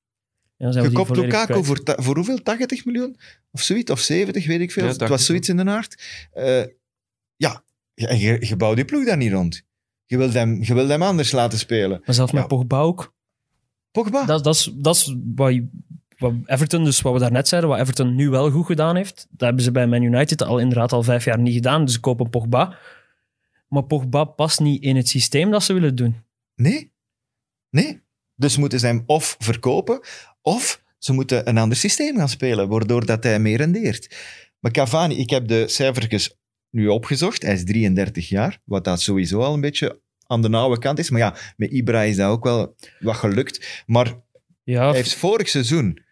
Ja, zijn we Je volledig Lukaku kwijt. voor, voor hoeveel? 80 miljoen? Of zoiets? Of 70, weet ik veel. Ja, het 80, was zoiets in de aard. Eh, ja, en je, je bouwt die ploeg daar niet rond. Je wilt hem, je wilt hem anders laten spelen. Maar zelfs met. Pogba ook. Pogba? Dat, dat is, dat is wat, je- wat Everton, dus wat we daarnet zeiden, wat Everton nu wel goed gedaan heeft. Dat hebben ze bij Man United al inderdaad al vijf jaar niet gedaan. Dus ze kopen Pogba. Maar Pogba past niet in het systeem dat ze willen doen. Nee. Nee. Dus moeten ze hem of verkopen, of ze moeten een ander systeem gaan spelen, waardoor dat hij meer rendeert. Maar Cavani, ik heb de cijfertjes nu opgezocht. Hij is 33 jaar, wat dat sowieso al een beetje aan de nauwe kant is. Maar ja, met Ibra is dat ook wel wat gelukt. Maar Ja, hij heeft vorig seizoen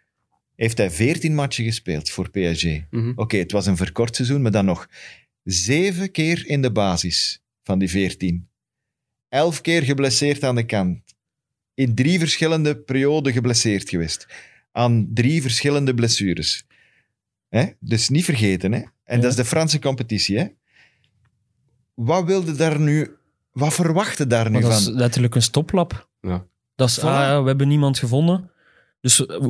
heeft hij 14 matchen gespeeld voor PSG. Mhm. Oké, het was een verkort seizoen, maar dan nog. Zeven keer in de basis van die 14. Elf keer geblesseerd aan de kant. In drie verschillende perioden geblesseerd geweest. Aan drie verschillende blessures. Hè? Dus niet vergeten. Hè? En Ja. dat is de Franse competitie. Hè? Wat wilde daar nu... Wat verwachten daar nu maar dat is van? letterlijk een stoplap. Ja. Dat is, Voilà. ah, ja, we hebben niemand gevonden. Dus eh,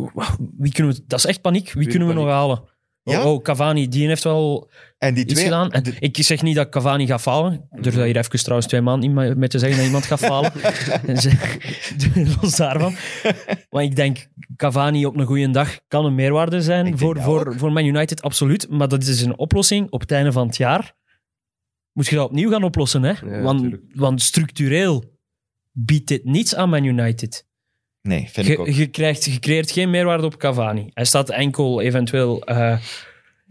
wie kunnen we, dat is echt paniek. Wie Weer kunnen we paniek. nog halen? Ja? Oh, oh, Cavani, die heeft wel En die iets twee... gedaan. En de- ik zeg niet dat Cavani gaat falen. Durf daar hier even trouwens twee maanden mee te zeggen dat iemand gaat falen. En ze- Los daarvan. Maar ik denk, Cavani op een goede dag kan een meerwaarde zijn voor, dat voor, voor Man United, absoluut. Maar dat is een oplossing op het einde van het jaar. Moet je dat opnieuw gaan oplossen, hè? Ja, want, want structureel biedt dit niets aan Man United. Nee, vind ik ook. Je, krijgt, je creëert geen meerwaarde op Cavani. Hij staat enkel eventueel... eh,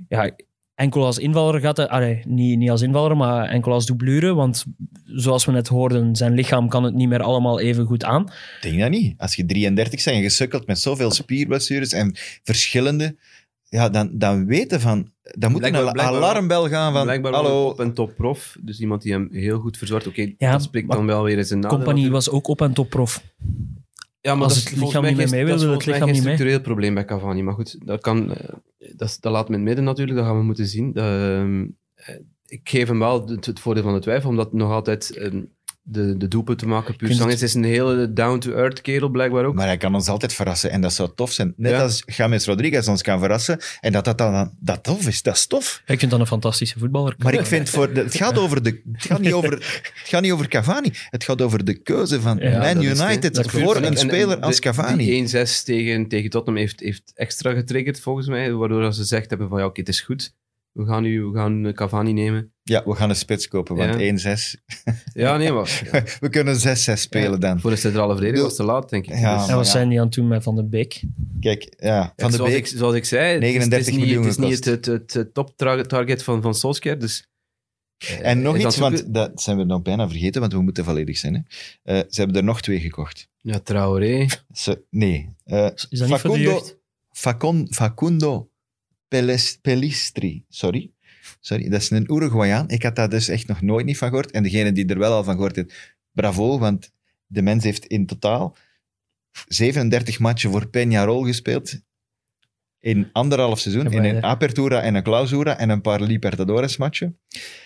ja, enkel als invaller gaat hij... allee, niet, niet als invaller, maar enkel als doublure. Want zoals we net hoorden, zijn lichaam kan het niet meer allemaal even goed aan. Ik denk dat niet. Als je 33 bent en je sukkelt met zoveel spierblessures en verschillende, ja, dan, dan weten van... Dan moet Blijkbaar- een blijkbaar- alarmbel gaan van... Blijkbaar hallo, op- en top prof. Dus iemand die hem heel goed verzorgt. Oké, Ja, dat spreekt dan wel weer eens een nadeel. Compagnie was ook op en top prof. Ja, maar Als dat het lichaam mij niet meer geen- mee wil, het lichaam niet mee. structureel probleem bij Cavani. Maar goed, dat, kan, eh, dat, dat laat me in het midden natuurlijk. Dat gaan we moeten zien. Ehm, eh, ik geef hem wel het, het voordeel van de twijfel, omdat nog altijd de, de doelpunt te maken puur is. Is een hele down-to-earth kerel, blijkbaar ook. Maar hij kan ons altijd verrassen en dat zou tof zijn. Net Ja. als James Rodriguez ons kan verrassen en dat dat dan dat tof is, dat is tof. Ik vind dat een fantastische voetballer. Maar ik vind, voor de, het, gaat over de, het, gaat niet over, het gaat niet over Cavani. Het gaat over de keuze van Ja, Man is United voor En- een en- speler en als Cavani. Die 1-6 tegen, tegen Tottenham heeft, heeft extra getriggerd, volgens mij. Waardoor ze gezegd hebben van, ja, oké, het is goed. We gaan, nu, we gaan eh, Cavani nemen. Ja, we gaan een spits kopen, want Ja. 1-6. Ja, nee, maar We kunnen 6-6 spelen dan. voor een centrale verdediger was het te laat, denk ik. Ja, Dus- En wat ja. zijn die aan het doen met Van de Beek? Kijk, ja, Van de zoals, Beek. ik, zoals ik zei, het is- 39 het is niet, miljoen het is niet het, het, het top tra- target van, van Solskjaer. Dus, eh, En nog iets, want dat zijn we nog bijna vergeten, want we moeten volledig zijn. Hè. Eh, ze hebben er nog twee gekocht. Ja, Traoré. Ze, nee. eh, Is dat niet voor de jeugd? Facon, Facundo Pelistri. Sorry. Sorry, dat is een Uruguayaan. Ik had daar dus echt nog nooit niet van gehoord. En degene die er wel al van gehoord heeft, bravo, want de mens heeft in totaal 37 matchen voor Peñarol gespeeld. In anderhalf seizoen. In een ja. Apertura en een Clausura en een paar Libertadores matchen.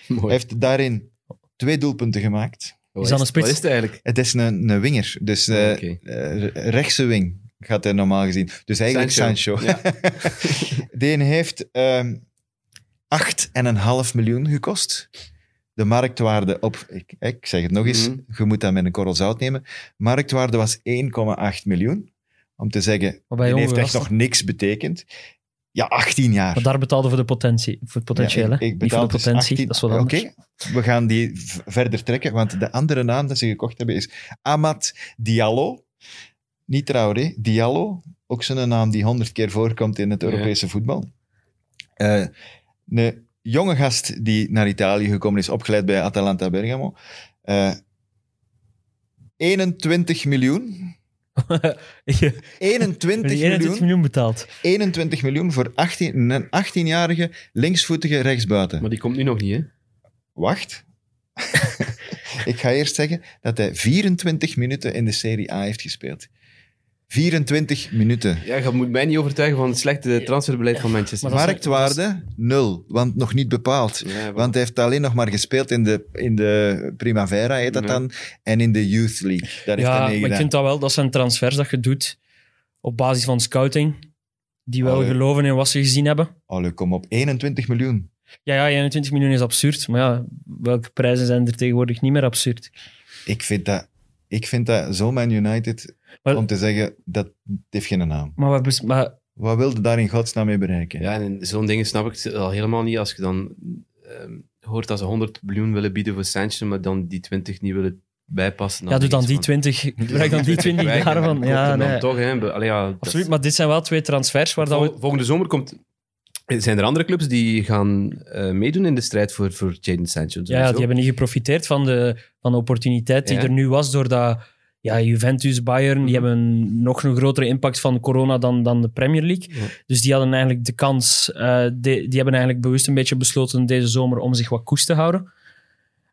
Hij heeft daarin twee doelpunten gemaakt. Wat Is dat een spits? Wat is het eigenlijk? Het is een, een winger, dus eh Ah, eh, rechtse wing gaat hij normaal gezien. Dus eigenlijk Sancho. Sancho, Die heeft ehm 8,5 miljoen gekost. De marktwaarde op, ik, ik zeg het nog eens, Mhm. je moet dat met een korrel zout nemen. Marktwaarde was 1,8 miljoen. Om te zeggen, die heeft echt nog niks betekend. Ja, 18 jaar. Maar daar betaalde voor de potentie. Voor het potentieel, Ja, ik, ik Niet voor betaal de dus potentie. 18 Dat is wat Oké, anders. we gaan die verder trekken, want de andere naam dat ze gekocht hebben is Amat Diallo. Niet Traoré, Diallo. Ook zo'n naam die honderd keer voorkomt in het Ja. Europese voetbal. Eh, een jonge gast die naar Italië gekomen is, opgeleid bij Atalanta Bergamo. Eh 21 miljoen. 21 Die 21 miljoen. miljoen betaald. 21 miljoen voor 18, een 18-jarige linksvoetige rechtsbuiten. Maar die komt nu nog niet, hè? Wacht. ik ga eerst zeggen dat hij 24 minuten in de Serie A heeft gespeeld. 24 minuten. Ja, je moet mij niet overtuigen van het slechte transferbeleid van Manchester. Maar Marktwaarde nul, want nog niet bepaald. Ja, Want hij heeft alleen nog maar gespeeld in de, in de Primavera, heet dat Ja. dan, en in de Youth League. Daar heeft Ja, hij maar ik vind dat wel, dat zijn transfers dat je doet op basis van scouting, die wel Allee. geloven in wat ze gezien hebben. Allee, kom op, 21 miljoen. Ja, ja, 21 miljoen is absurd, maar ja, welke prijzen zijn er tegenwoordig niet meer absurd? Ik vind dat, ik vind dat zo Man United, Maar- om te zeggen, dat het heeft geen naam. Maar, bes- maar Wat wilde daar in godsnaam mee bereiken? Ja, en zo'n dingen snap ik al helemaal niet als je dan ehm, hoort dat ze 100 miljoen willen bieden voor Sancho, maar dan die 20 niet willen bijpassen. ja, doe dan die denk ik 20, gebruik dan die 20 van, jaar van. koop Ja, dan nee. toch, hè. Allee, ja, dat- Absoluut, maar dit zijn wel twee transfers waar dat we... Vol- Volgende zomer komt... Zijn er andere clubs die gaan eh, meedoen in de strijd voor, voor Jadon Sancho? Ja, die hebben niet geprofiteerd van de, van de opportuniteit die Ja. er nu was, doordat ja, Juventus, Bayern, die Mhm. hebben nog een grotere impact van corona dan, dan de Premier League. Ja. Dus die hadden eigenlijk de kans, eh, de- die hebben eigenlijk bewust een beetje besloten deze zomer om zich wat koest te houden.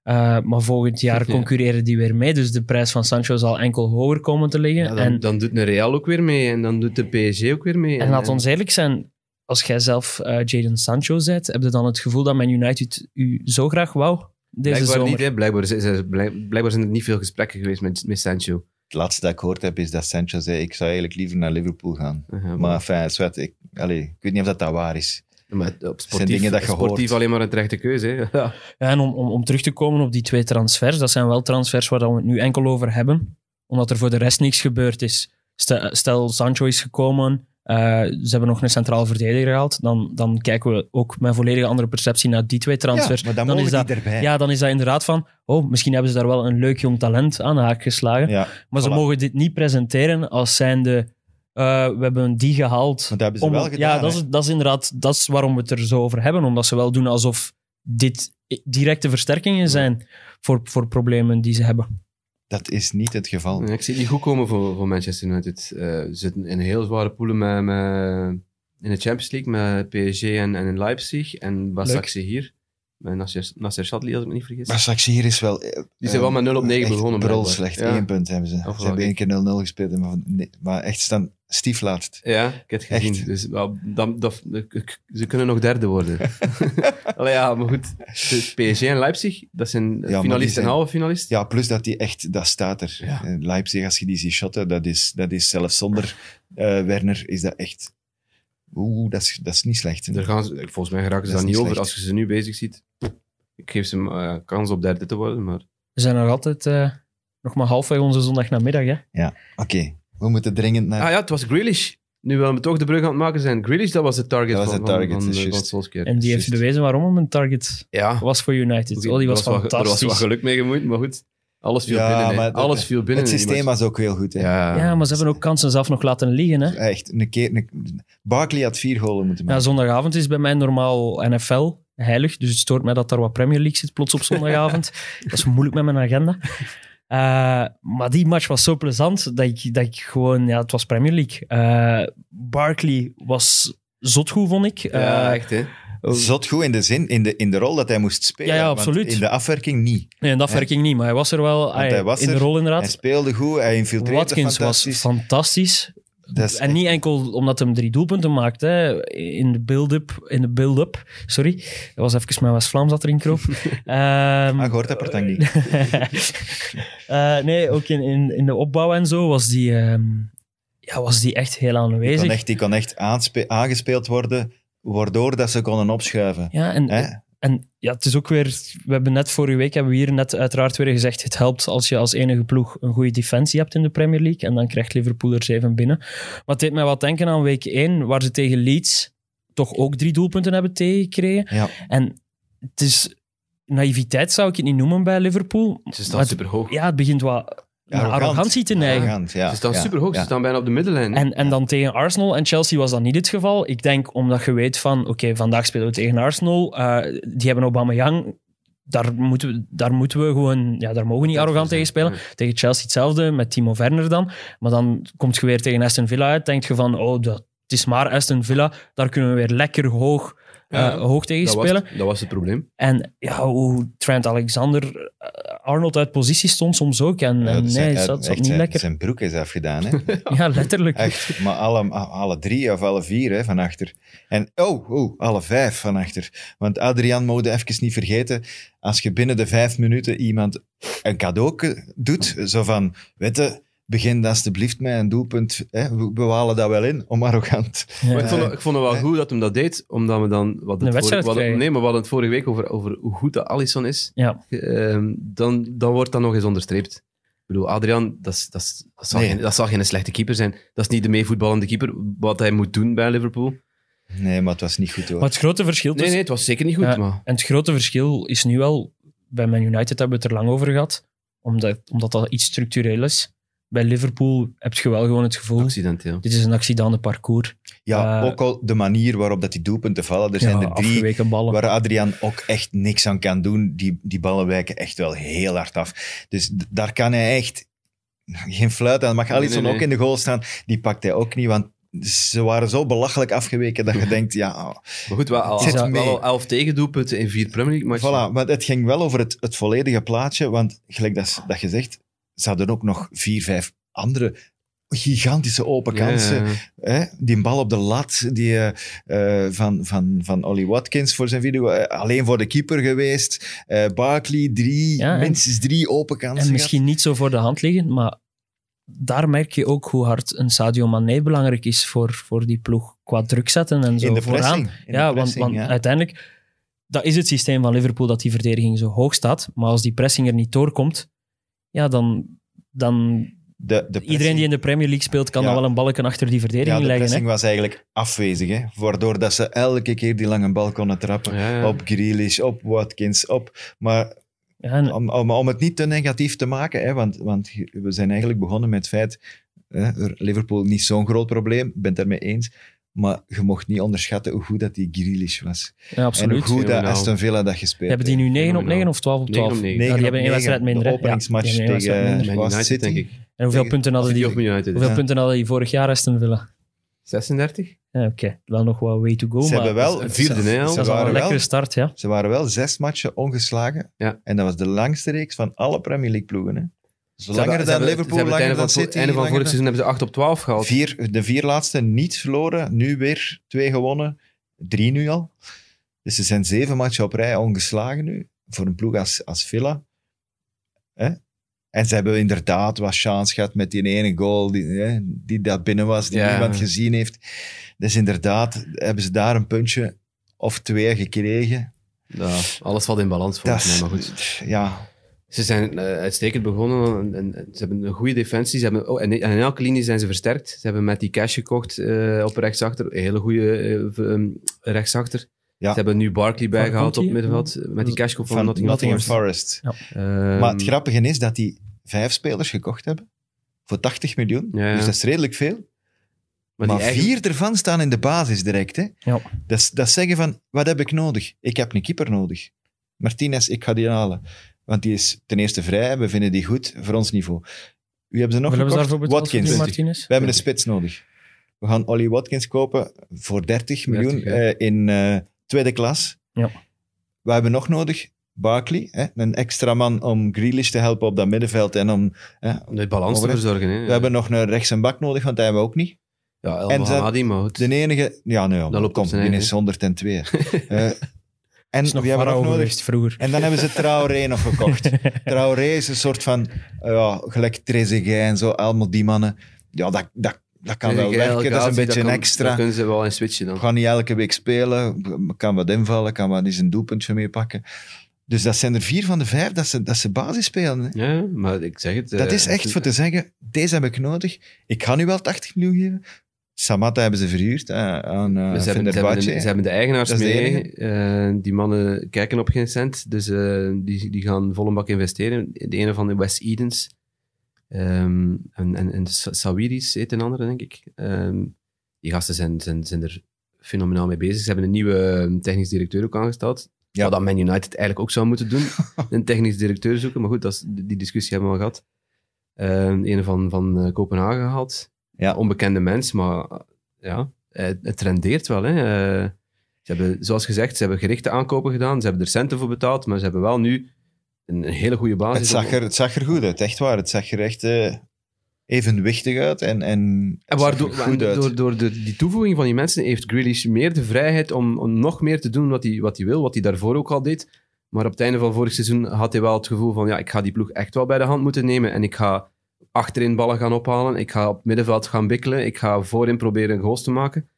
Eh, maar volgend jaar Ja. concurreren die weer mee, dus de prijs van Sancho zal enkel hoger komen te liggen. Ja, dan, en, dan doet een Real ook weer mee en dan doet de PSG ook weer mee. en laat ons eerlijk zijn, als jij zelf eh Jadon Sancho bent, heb je dan het gevoel dat Man United u zo graag wou deze Blijkbaar zomer? niet, hè. Blijkbaar, blijk- blijkbaar zijn er niet veel gesprekken geweest met, met Sancho. Het laatste dat ik gehoord heb is dat Sancho zei, ik zou eigenlijk liever naar Liverpool gaan. Uh-huh, Maar fijn, zwet, ik, allee, ik weet niet of dat, dat waar is. Maar op zijn sportief, dingen dat je sportief hoort. alleen maar een terechte keuze. Hè. Ja. Ja, en om, om, om terug te komen op die twee transfers, dat zijn wel transfers waar we het nu enkel over hebben, omdat er voor de rest niks gebeurd is. Stel, stel Sancho is gekomen, eh, ze hebben nog een centraal verdediger gehaald, dan, dan kijken we ook met volledige andere perceptie naar die twee transfers. ja, maar dan, dan, is dat, erbij. ja, dan is dat inderdaad van, oh, misschien hebben ze daar wel een leuk jong talent aan de haak geslagen, Ja, maar ze mogen dit niet presenteren als zijnde, eh we hebben die gehaald. dat hebben ze Om- wel gedaan. ja, dat is, dat is inderdaad dat is waarom we het er zo over hebben. Omdat ze wel doen alsof dit directe versterkingen zijn voor, voor problemen die ze hebben. Dat is niet het geval. Ja, Ik zie het niet goed komen voor, voor Manchester United. Eh, ze zitten in heel zware poelen met, met in de Champions League met PSG en, en in Leipzig. En Basaksehir hier. Met Nasser, Nasser als ik me niet vergis. Maar straks hier is wel... eh, Die zijn wel met 0 op 9 echt begonnen, Brul slecht. Ja. Eén punt hebben ze. Ze hebben één keer 0-0 gespeeld. Maar, nee, maar echt staan stief laatst. Ja, ik heb het gezien. Echt? Dus, wel, dat, dat, ze kunnen nog derde worden. Allee, ja, maar goed. PSG en Leipzig, dat zijn maar die finalist zijn- en halve finalist. Ja, plus dat die echt... Dat staat er. Ja. Eh, Leipzig, als je die ziet shotten, dat is, dat is zelfs zonder eh, Werner, is dat echt... Oeh, dat is, dat is niet slecht. Daar gaan ze, volgens mij geraken ze Dat daar niet niet over. slecht. Als je ze nu bezig ziet, ik geef ze eh, kans op derde te worden. Maar We zijn nog altijd eh, nog maar halfweg onze zondagnamiddag. Hè? Oké, we moeten dringend naar... Ah ja, het was Grealish. Nu willen we toch de brug aan het maken zijn. Grealish, dat was de target Dat was van, de target, van, van, van. Solskjaer. En die heeft bewezen waarom hem een target Ja, was voor United. Oh, die was er was wat- Er was fantastisch. wat geluk mee gemoeid, maar goed. Alles viel Ja, binnen. dat- Alles viel binnen. het systeem was ook heel goed. Hè. Ja, ja, maar ze hebben ook kansen zelf nog laten liggen. Hè? Echt, een keer... Een... Barkley had vier golen moeten Ja, maken. zondagavond is bij mij normaal NFL heilig. Dus het stoort mij dat er wat Premier League zit plots op zondagavond. dat is moeilijk met mijn agenda. Eh, maar die match was zo plezant dat ik, dat ik gewoon... Ja, het was Premier League. Eh, Barkley was zot goed, vond ik. Ja, Eh, echt hè. Zot goed in de zin, in de, in de rol dat hij moest spelen. Ja, absoluut. in de afwerking niet. nee, in dat werking niet, maar hij was er wel hij was in de rol Hij inderdaad. speelde goed, hij infiltreerde Watkins was fantastisch. is En niet enkel omdat hij drie doelpunten maakte hè, in de build-up. In de build-up, sorry. Dat was even mijn West-Vlaams dat erin kroop. Ehm, Ah, gehoord dat Portangi. Eh, nee, ook in, in, in de opbouw en zo was die, ehm, ja, was die echt heel Die aanwezig. kon echt, die kon echt aangespeeld worden, waardoor dat ze konden opschuiven. Ja, en, Hè? en ja, het is ook weer... We hebben net vorige week hebben we hier net uiteraard weer gezegd het helpt als je als enige ploeg een goede defensie hebt in de Premier League en dan krijgt Liverpool er zeven binnen. Maar het deed mij wat denken aan week 1, waar ze tegen Leeds toch ook drie doelpunten hebben tegengekregen. Ja. En het is... Naïviteit zou ik het niet noemen bij Liverpool. Ze Maar staan het- super hoog. Ja, het begint wat naar Arrogant. arrogantie te neigen. Arrogant, ja. Ze staan ja, super hoog. ja. Ze staan bijna op de middenlijn. En, en dan tegen Arsenal en Chelsea was dat niet het geval. Ik denk omdat je weet van, oké, vandaag spelen we tegen Arsenal. eh, die hebben Aubameyang. Daar moeten, we, daar moeten we gewoon... Ja, daar mogen we niet arrogant tegen spelen. Tegen Chelsea hetzelfde, met Timo Werner dan. Maar dan komt je weer tegen Aston Villa uit. Denk je van, oh, dat, het is maar Aston Villa. Daar kunnen we weer lekker hoog, eh, Ja, hoog tegen dat, was, spelen. het- dat was het probleem. En ja, hoe Trent Alexander... eh, Arnold uit positie stond soms ook. En, Ja, en dus nee, zat, zat niet zijn, lekker. zijn broek is afgedaan. Hè? Ja, letterlijk. Echt, maar alle, alle drie of alle vier hè, van achter. En oh, oh, alle vijf van achter. Want Adrian mode even niet vergeten, als je binnen de vijf minuten iemand een cadeau doet, zo van, weet je, begin alsjeblieft met een doelpunt, hè, we, we halen dat wel in, om arrogant. Ja. Maar ik vond, het- ik vond het wel goed dat hem dat deed, omdat we dan... Wat Een wedstrijd vorige, wat, nee, maar we hadden het vorige week over, over hoe goed dat Alisson is. Ja. Ehm, dan, dan wordt dat nog eens onderstreept. Ik bedoel, Adrian, dat, is- dat, is- dat, zal Nee. geen, dat zal geen slechte keeper zijn. Dat is niet de meevoetballende keeper, wat hij moet doen bij Liverpool. Nee, maar het was niet goed hoor. Maar het grote verschil Nee, nee, het was zeker niet goed, Ja. maar... En het grote verschil is nu wel, bij Man United hebben we het er lang over gehad, omdat, omdat dat iets structureel is. Bij Liverpool heb je wel gewoon het gevoel, Accidenteel. dit is een accidente parcours. Ja, eh, ook al de manier waarop dat die doelpunten vallen. Er zijn Ja, er drie ballen. waar Adrian ook echt niks aan kan doen. Die, die ballen wijken echt wel heel hard af. Dus daar kan hij echt geen fluit aan. Mag Nee, Alisson nee, ook in de goal staan? Die pakt hij ook niet, want ze waren zo belachelijk afgeweken dat je denkt, ja, oh, Maar goed, wel, al, Zit wel mee. al elf tegendoelpunten in vier Premier League matchen. voilà. Maar het ging wel over het, het volledige plaatje, want gelijk dat, dat je zegt, ze hadden ook nog vier, vijf andere gigantische open kansen. Hè? Die bal op de lat die, eh, eh, van, van, van Ollie Watkins voor zijn video. eh, alleen voor de keeper geweest. Eh Barkley, drie, Ja, en- minstens drie open kansen. En misschien niet zo voor de hand liggen, maar daar merk je ook hoe hard een Sadio Mane belangrijk is voor, voor die ploeg. Qua druk zetten en zo in de vooraan. pressing. In ja, de pressing, want, want ja. uiteindelijk, dat is het systeem van Liverpool, dat die verdediging zo hoog staat. Maar als die pressing er niet doorkomt, ja, dan... dan De, de pressing- iedereen die in de Premier League speelt, kan Ja. dan wel een balken achter die ja, verdediging de leggen. pressing Hè? was eigenlijk afwezig. Hè? Waardoor dat ze elke keer die lange bal konden trappen. Ja, ja. Op Grealish, op Watkins, op... Maar Ja, en- om, om, om het niet te negatief te maken, hè, want, want we zijn eigenlijk begonnen met het feit, hè, Liverpool niet zo'n groot probleem, ik ben het daarmee eens, maar je mocht niet onderschatten hoe goed dat die Grealish was. ja, En absoluut. hoe goed dat. Aston Villa dat gespeeld Hebben die nu 9 op Fenomenaal. 9 of 12 op 12? 9 op 9. Ja, Negen die hebben één wedstrijd minder. De openingsmatch Ja, tegen minder. Man was United, City. denk ik. En hoeveel tegen- punten hadden die, of Man United. hoeveel Ja. punten hadden die vorig jaar Aston Villa? 36? Ja, Oké, wel nog wat way to go, Ze maar hebben wel, vierde, ze, is al een waren lekkere wel, start, ja. ze waren wel zes matchen ongeslagen. Ja. En dat was de langste reeks van alle Premier League ploegen. Hè. Dus Ze langer dan Liverpool, langer einde dan van, City. einde van langer vorig dan- seizoen hebben ze 8 op 12 gehaald. Vier, de vier laatste niet verloren. Nu weer twee gewonnen. Drie nu al. Dus ze zijn zeven matchen op rij ongeslagen nu. Voor een ploeg als, als Villa. Hè? En ze hebben inderdaad wat chance gehad met die ene goal die, hè, die dat binnen was, die Ja. niemand gezien heeft. Dus inderdaad hebben ze daar een puntje of twee gekregen. Ja, alles valt in balans is, mij, maar goed. ja, Ze zijn eh, uitstekend begonnen en, ze hebben een goede defensie. Ze hebben, oh, en, en in elke linie zijn ze versterkt. Ze hebben met die cash gekocht eh, op rechtsachter. Een hele goede eh, ehm, rechtsachter. Ja. Ze hebben nu Barkley bijgehaald op middenveld. Met die cash van, van Nottingham, Nottingham Forest. Forest. Ehm, Maar het grappige is dat die vijf spelers gekocht hebben. Voor 80 miljoen. Ja, ja. Dus dat is redelijk veel. maar Maar, die eigen- vier ervan staan in de basis direct. Hè? Ja. Dat, is, dat zeggen van, wat heb ik nodig? Ik heb een keeper nodig. Martinez, ik ga die halen. Want die is ten eerste vrij, we vinden die goed voor ons niveau. Wie hebben ze nog Wat hebben ze betaald Watkins. die We Martinez? hebben een spits nodig. We gaan Ollie Watkins kopen voor 30 miljoen 30, ja. eh, in eh, tweede klas. Ja. We hebben nog nodig Barkley, hè? een extra man om Grealish te helpen op dat middenveld en om hè, Om de balans te verzorgen. Hè. we hebben nog een rechts en bak nodig, want dat hebben we ook niet. ja, El maar goed. De enige... Ja, nee, Dat loopt op kom, zijn die is 102. Eh, en is nog wie hebben we Farao nog nodig? geweest vroeger. En dan hebben ze Traoré nog gekocht. Traoré is een soort van... Ja, gelijk Trezeguet en zo, allemaal die mannen. Ja, dat, dat, dat kan wel werken. Dat is een beetje een kan- extra. Dat kunnen ze wel in switchen dan. Gaan niet elke week spelen. Kan wat invallen, kan wat eens een doelpuntje meepakken. Dus dat zijn er vier van de vijf dat ze, dat ze basis spelen. hè. Ja, maar ik zeg het. Dat eh, is echt voor te zeggen, deze heb ik nodig. Ik ga nu wel 80 miljoen geven. Samatta hebben ze verhuurd aan uh, ze, hebben, ze, hebben de, ze hebben de eigenaars Dat is de mee. eh, die mannen kijken op geen cent. Dus eh, die, die gaan vol een bak investeren. De ene van de West Edens. ehm, en, en, en Sa- Sawiris heet een andere, denk ik. Ehm, die gasten zijn, zijn, zijn er fenomenaal mee bezig. Ze hebben een nieuwe eh, technisch directeur ook aangesteld. Ja. Wat dat Man United eigenlijk ook zou moeten doen. een technisch directeur zoeken. Maar goed, dat is, die discussie hebben we al gehad. Ehm een van, van Kopenhagen gehaald. Ja. Onbekende mens, maar ja, het rendeert wel. Hè. Eh, ze hebben, zoals gezegd, ze hebben gerichte aankopen gedaan. Ze hebben er centen voor betaald, maar ze hebben wel nu een, hele goede basis. Het zag, er, het zag er goed uit, echt waar. Het zag er echt eh, evenwichtig uit en, en, En waardoor, goed uit. door, door de, die toevoeging van die mensen heeft Grealish meer de vrijheid om, om nog meer te doen wat hij, wat hij wil, wat hij daarvoor ook al deed. Maar op het einde van vorig seizoen had hij wel het gevoel van ja, ik ga die ploeg echt wel bij de hand moeten nemen en ik ga achterin ballen gaan ophalen, ik ga op het middenveld gaan bikkelen, ik ga voorin proberen goals te maken.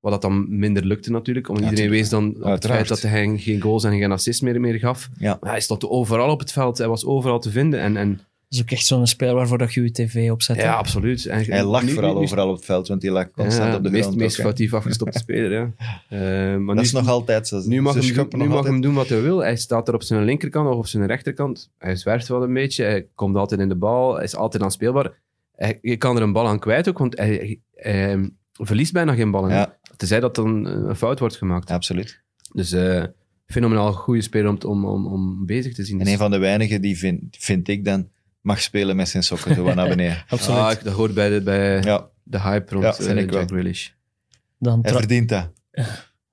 Wat dat dan minder lukte natuurlijk, omdat Ja, iedereen wees dan op het feit dat hij geen goals en geen assists meer, meer gaf. Ja. Maar hij stond overal op het veld, hij was overal te vinden en, en is ook echt zo'n spel waarvoor dat je je tv opzet. hè. ja, absoluut. En- Hij lag nu- vooral nu- overal op het veld, want hij lag constant ja, op de meest, grond. meest ook, hè. foutief afgestopte speler, ja. Eh, maar Dat nu, is nog altijd zo. nu mag, hem, nu mag hem doen wat hij wil. Hij staat er op zijn linkerkant of op zijn rechterkant. Hij zwerft wel een beetje. Hij komt altijd in de bal. Hij is altijd aanspeelbaar. Hij, je kan er een bal aan kwijt ook, want hij, hij verliest bijna geen ballen. Ja. Tenzij dat dan een fout wordt gemaakt. Absoluut. Dus eh fenomenaal goede speler om, om, om, om bezig te zien. En een van de weinigen die vind, vind ik dan mag spelen met zijn sokken wat naar beneden. Absoluut. Ah, ik- dat hoort bij de, bij Ja, de hype rond Ja, vind eh, ik wel. Jack Grealish. Dan hij verdient dat.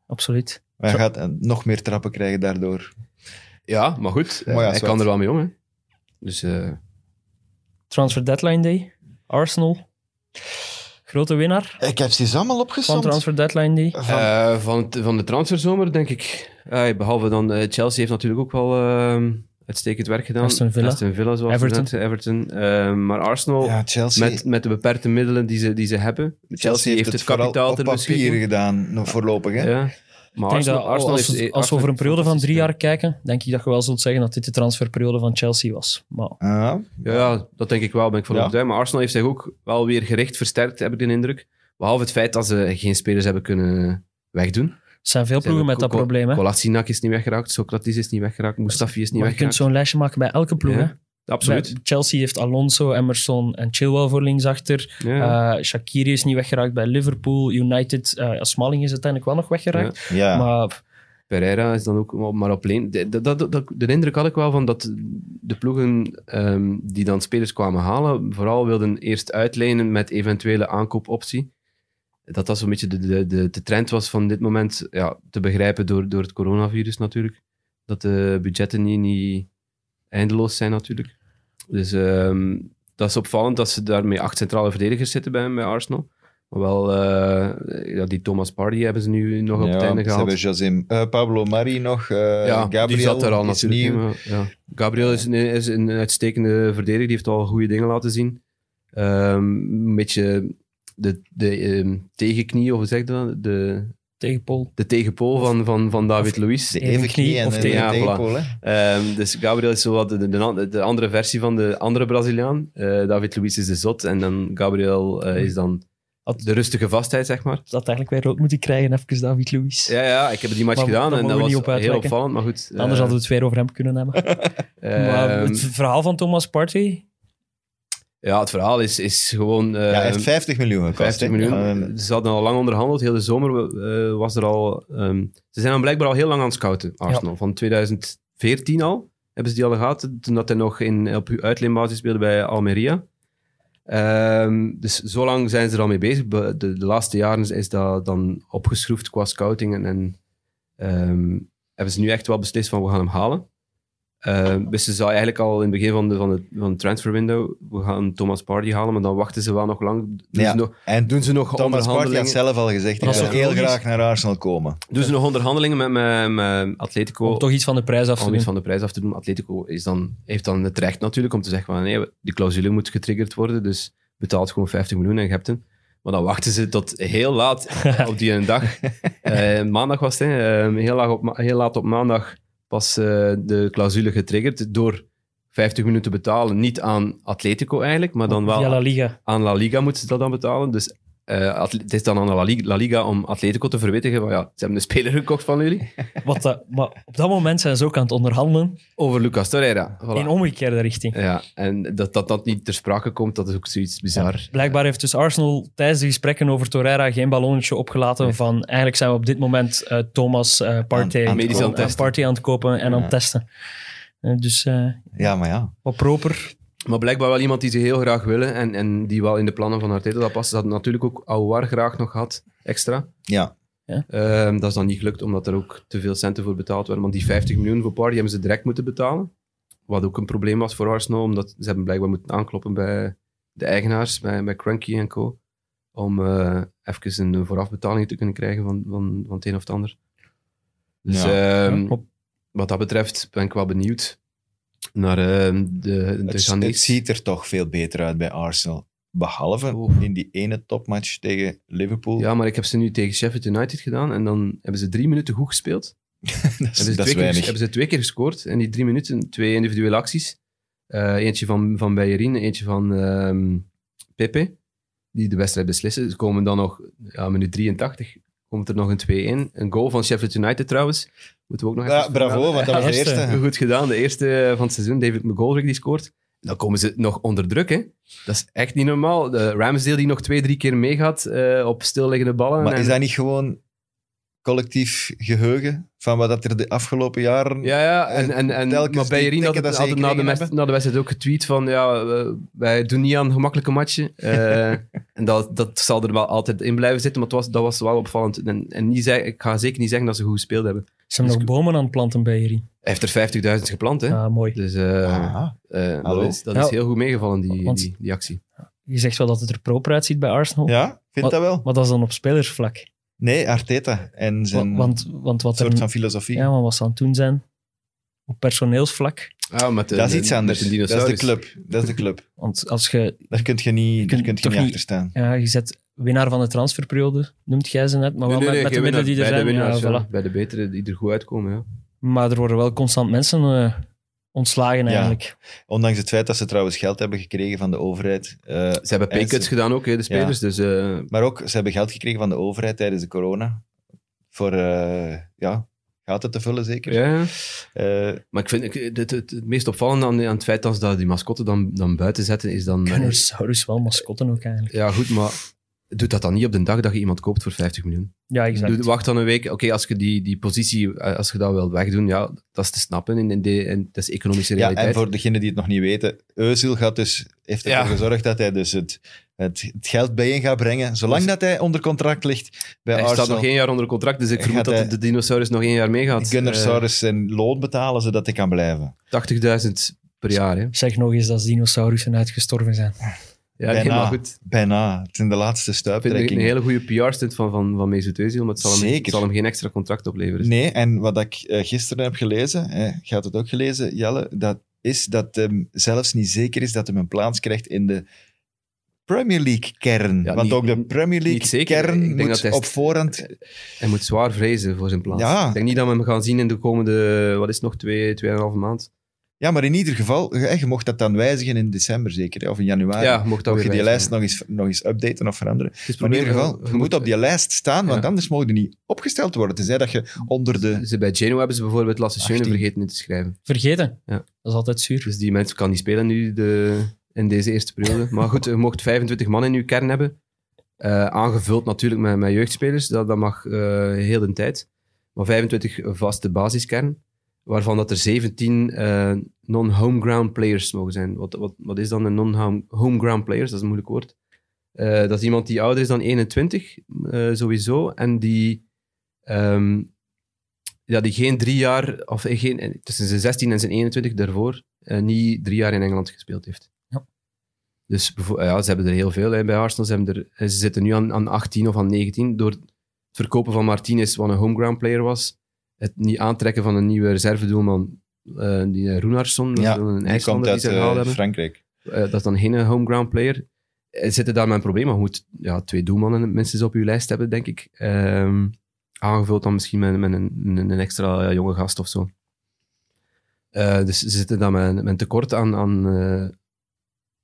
Absoluut. Maar hij gaat eh, nog meer trappen krijgen daardoor. Ja, maar goed. Maar ja, hij kan er wel mee om. Hè. Dus eh, Transfer deadline day. Arsenal. Grote winnaar Ik heb ze allemaal van opgesomd. transfer deadline day. Van- Eh, van, van de transferzomer, denk ik. Eh, behalve dan, eh, Chelsea heeft natuurlijk ook wel eh, uitstekend werk gedaan. Aston Villa. Aston Villa, zoals Everton. Everton. Eh, maar Arsenal, ja, Chelsea, met, met de beperkte middelen die ze, die ze hebben. Chelsea, heeft het, kapitaal op ter papier beschikking. gedaan, nog voorlopig. Hè? Ja. Maar Arsenal, dat Arsenal als, heeft, als we over een periode van drie jaar kijken, denk ik dat je wel zult zeggen dat dit de transferperiode van Chelsea was. Maar Ja, ja, dat denk ik wel, ben ik van Ja. overtuigd. Maar Arsenal heeft zich ook wel weer gericht versterkt, heb ik de indruk. Behalve het feit dat ze geen spelers hebben kunnen wegdoen. Er zijn veel ploegen met dat probleem. Hè? Kolasinac is niet weggeraakt, Socrates is niet weggeraakt, Mustafi is niet Maar je kunt weggeraakt. zo'n lijstje maken bij elke ploeg. Ja? Absoluut. Bij Chelsea heeft Alonso, Emerson en Chilwell voor linksachter. Ja. Eh Shaqiri is niet weggeraakt bij Liverpool. United, eh Smalling is uiteindelijk wel nog weggeraakt. ja. Maar Pereira is dan ook maar op leen. De, de, de, de, de indruk had ik wel van dat de ploegen ehm, die dan spelers kwamen halen, vooral wilden eerst uitlenen met eventuele aankoopoptie. Dat dat zo'n beetje de, de, de, de trend was van dit moment. Ja, te begrijpen door, door het coronavirus natuurlijk. Dat de budgetten niet, niet eindeloos zijn natuurlijk. Dus ehm, dat is opvallend dat ze daarmee acht centrale verdedigers zitten bij, bij Arsenal. Maar wel, eh, ja, die Thomas Party hebben ze nu nog op het einde ze gehaald. hebben eh, Pablo Mari nog. eh, ja, Gabriel die zat er al natuurlijk. nieuw. maar, ja. Gabriel is een, is een uitstekende verdediger, die heeft al goede dingen laten zien. Ehm, een beetje de, de ehm, tegenknie, of hoe zeg je dat? De, Tegen Paul. de tegenpool van, van, van David Luiz. De Evenknie evenknie en of de tegen- ja, tegenpool. Ehm, dus Gabriel is zo wat de, de, de an- de andere versie van de andere Braziliaan. Eh, David Luiz is de zot en dan Gabriel eh, is dan Had- de rustige vastheid, zeg maar. Dat eigenlijk weer rood moeten krijgen, even David Luiz. Ja, ja, ik heb die match Maar gedaan en dat was op heel opvallend, maar goed. Anders eh, hadden we het weer over hem kunnen hebben. maar ehm, het verhaal van Thomas Partey, Ja, het verhaal is, is gewoon... eh, Ja, hij heeft 50 miljoen gekost. 50 hè. miljoen. Eh, Ze hadden al lang onderhandeld. Heel de zomer eh, was er al... ehm, ze zijn dan blijkbaar al heel lang aan het scouten, Arsenal. Van 2014 al hebben ze die al gehad. Toen dat hij nog in, op uitleenbasis speelde bij Almeria. Ehm, dus zo lang zijn ze er al mee bezig. Be- De, de laatste jaren is dat dan opgeschroefd qua scouting. En, en ehm, hebben ze nu echt wel beslist van we gaan hem halen. Ehm wisten ze eigenlijk al in het begin van de, van de, van de transfer window, we gaan Thomas Party halen, maar dan wachten ze wel nog lang. Doen, Ja. ze, nog, en doen ze nog Thomas Partey had zelf al gezegd, ik toch heel graag naar Arsenal komen. doen ze nog onderhandelingen met, met, met Atletico om toch iets van de prijs af te om doen. iets van de prijs af te doen. Atletico is dan, heeft dan het recht natuurlijk om te zeggen van nee, die clausule moet getriggerd worden, dus betaalt gewoon 50 miljoen en je hebt hem. Maar dan wachten ze tot heel laat op die ene dag. Eh, maandag was het, hè, eh, heel, laat op, heel laat op maandag pas eh, de clausule getriggerd door 50 miljoen te betalen. Niet aan Atletico eigenlijk, maar dan wel Via La Liga. aan La Liga moeten ze dat dan betalen. Dus eh, het is dan aan La Liga, La Liga om Atletico te verwittigen van ja, ze hebben een speler gekocht van jullie. Wat dat, maar op dat moment zijn ze ook aan het onderhandelen Over Lucas Torreira. Voilà. in omgekeerde richting. Ja, en dat, dat dat niet ter sprake komt, dat is ook zoiets bizar. Blijkbaar heeft dus Arsenal tijdens de gesprekken over Torreira geen ballonnetje opgelaten Nee. van eigenlijk zijn we op dit moment eh, Thomas eh Partey Aan- aan het aan, kopen. aan het en aan het testen. Eh, dus eh, Ja, maar ja. wat proper. Maar blijkbaar wel iemand die ze heel graag willen en, en die wel in de plannen van Arteta dat past. Ze hadden natuurlijk ook Aouar graag nog gehad, extra. Ja, Ehm, dat is dan niet gelukt, omdat er ook te veel centen voor betaald werden. Want die 50 miljoen voor Party hebben ze direct moeten betalen. Wat ook een probleem was voor Arsenal, omdat ze hebben blijkbaar moeten aankloppen bij de eigenaars, bij, bij Cranky en co. Om eh even een voorafbetaling te kunnen krijgen van, van, van het een of het ander. Dus Ja. ehm, wat dat betreft ben ik wel benieuwd naar ehm, de, de het, ziet er toch veel beter uit bij Arsenal. Behalve in die ene topmatch tegen Liverpool. Ja, maar ik heb ze nu tegen Sheffield United gedaan en dan hebben ze drie minuten goed gespeeld. dat is, Hebben ze, dat is twee keer, hebben ze twee keer gescoord in die drie minuten. Twee individuele acties. Eh, eentje van, van Bellerin, eentje van ehm Pepe. Die de wedstrijd beslissen. Ze komen dan nog, ja, minuut 83, komt er nog een 2-1. Een goal van Sheffield United trouwens. Moeten we ook nog Ja, even bravo, want dat was de Eerste. eerste. Goed gedaan, de eerste van het seizoen. David McGoldrick die scoort. Dan komen ze nog onder druk, hè. Dat is echt niet normaal. De Ramsdale die nog twee, drie keer meegaat eh, op stilliggende ballen. Maar En- is dat niet gewoon collectief geheugen van wat dat er de afgelopen jaren... Ja, ja. En, en, en, Telkens maar Bellerin had, het- dat had na, de na de wedstrijd ook getweet van ja, wij doen niet aan gemakkelijke matchen. Eh, en dat, dat zal er wel altijd in blijven zitten, maar het was, dat was wel opvallend. En, en niet zeg, ik ga zeker niet zeggen dat ze goed gespeeld hebben. Ze hebben Dus- nog bomen aan het planten. Hij heeft er 50.000 geplant, hè. Ah, mooi. Dus eh, Ah, eh, Hallo? dat, is, dat Ja. is heel goed meegevallen, die, Want- die, die actie. Je zegt wel dat het er proper uitziet bij Arsenal. ja, vind dat wel. Maar dat is dan op spelersvlak. Nee, Arteta en zijn Wa- Want, want wat soort er, van filosofie. ja, maar wat ze aan het doen zijn op personeelsvlak. Ah, met de, dat is de- iets anders. Met een Dat is de club. Dat is de club. Want als je, Daar kun je niet, daar kunt kun je niet niet- achter staan. ja, je zet winnaar van de transferperiode, noemt jij ze net, maar Nee, wel nee, nee, met, de middelen die er winnaar. zijn. Bij de winnaars, ja. voilà. Bij de betere die er goed uitkomen, ja. Maar er worden wel constant mensen eh, ontslagen Ja. eigenlijk. Ondanks het feit dat ze trouwens geld hebben gekregen van de overheid. eh, Ze hebben En paycuts ze- gedaan ook, hè, de spelers. Dus eh, maar ook, ze hebben geld gekregen van de overheid tijdens de corona. Voor, eh, ja, gaten te vullen zeker. ja, Eh, Maar ik vind ik, het, het, het meest opvallende aan, aan het feit dat ze die mascotten dan, dan buiten zetten, is dan... Gunnersaurus wel mascotten ook eigenlijk. Ja, goed, maar doe dat dan niet op de dag dat je iemand koopt voor 50 miljoen. Ja, exact. Doe- wacht dan een week. Oké, als je die, die positie, eh, als je dat wilt wegdoen, ja, dat is te snappen. In, in de, en dat is economische Ja, realiteit. en voor degenen die het nog niet weten, Özil gaat dus, heeft ervoor Ja. gezorgd dat hij dus het, het, het geld bijeen gaat brengen, zolang dat hij onder contract ligt bij Hij Arsenal. staat nog één jaar onder contract, dus ik vermoed dat hij- de dinosaurus nog één jaar meegaat. Gunnar Eh, zijn loon betalen, zodat hij kan blijven. 80.000 per jaar, hè. Zeg nog eens dat dinosaurussen uitgestorven zijn. Ja, Bijna. goed. Bijna. Het zijn de laatste Ik vind een hele goede PR-stunt van, van, van Mesut Özil, maar het zal, hem, Zeker. het zal hem geen extra contract opleveren. Nee, en wat ik eh, gisteren heb gelezen, je had het ook gelezen, Jelle, dat is dat hem zelfs niet zeker is dat hij een plaats krijgt in de Premier League-kern. Ja, Want niet- ook de Premier League-kern moet hij op voorhand... Hij moet zwaar vrezen voor zijn plaats. Ja. Ik denk niet dat we hem gaan zien in de komende, wat is het nog, twee, tweeënhalve maand. Ja, maar in ieder geval, je, je mocht dat dan wijzigen in december zeker, hè, of in januari. Ja, mocht dat Mocht je die wijzigen. lijst nog eens, nog eens updaten of veranderen. Is Maar in ieder geval, je moet op die lijst staan, want Ja. anders mogen je niet opgesteld worden. Tenzij dat je onder de... Ze, bij Genoa hebben ze bijvoorbeeld Lasse Schöne 18. vergeten in te schrijven. Vergeten. Ja. Dat is altijd zuur. Dus die mensen kan niet spelen nu de, in deze eerste periode. Maar goed, je mocht 25 man in je kern hebben. Eh, aangevuld natuurlijk met, met jeugdspelers. Dat, dat mag eh, heel de tijd. Maar 25 vaste basiskern. Waarvan dat er 17 eh, non-homeground players mogen zijn. Wat, wat, wat is dan een non-homeground players? Dat is een moeilijk woord. Eh, dat is iemand die ouder is dan 21, eh, sowieso. En die, ehm, ja, die geen drie jaar, of geen, tussen zijn 16 en zijn 21 daarvoor, niet drie jaar in Engeland gespeeld heeft. Ja. Dus ja, ze hebben er heel veel hè, bij Arsenal. Ze, hebben er, ze zitten nu aan, aan 18 of aan 19 door het verkopen van Martinez, wat een homeground player was. Het niet aantrekken van een nieuwe reservedoelman, eh die uh, Runarsson, is Ja, een die IJslander die ze gehaald eh, hebben. Frankrijk. Eh, dat is dan geen homeground player. Eh, Zitten daar een probleem? Maar je moet ja, twee doelmannen minstens op je lijst hebben, denk ik. Ehm, aangevuld dan misschien met, met een, een, extra jonge gast of zo. Eh, dus ze zitten dan met, met een tekort aan, aan eh,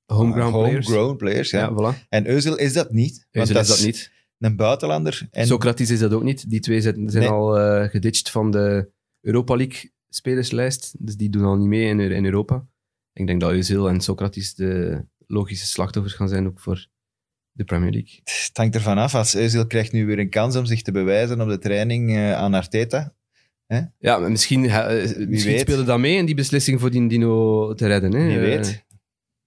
homeground players. Homegrown players, ja. Ja, voilà. En Özil is dat niet. Dat is dat niet. Een buitenlander. En Socrates is dat ook niet. Die twee zijn, zijn Nee. al eh geditcht van de Europa League spelerslijst. Dus die doen al niet mee in, in Europa. Ik denk dat Özil en Socrates de logische slachtoffers gaan zijn ook voor de Premier League. het hangt ervan af. Als Özil krijgt nu weer een kans om zich te bewijzen op de training eh, aan Arteta. Ja, maar misschien, eh, misschien speelde dat mee in die beslissing voor die Dino te redden. Hè? Wie weet.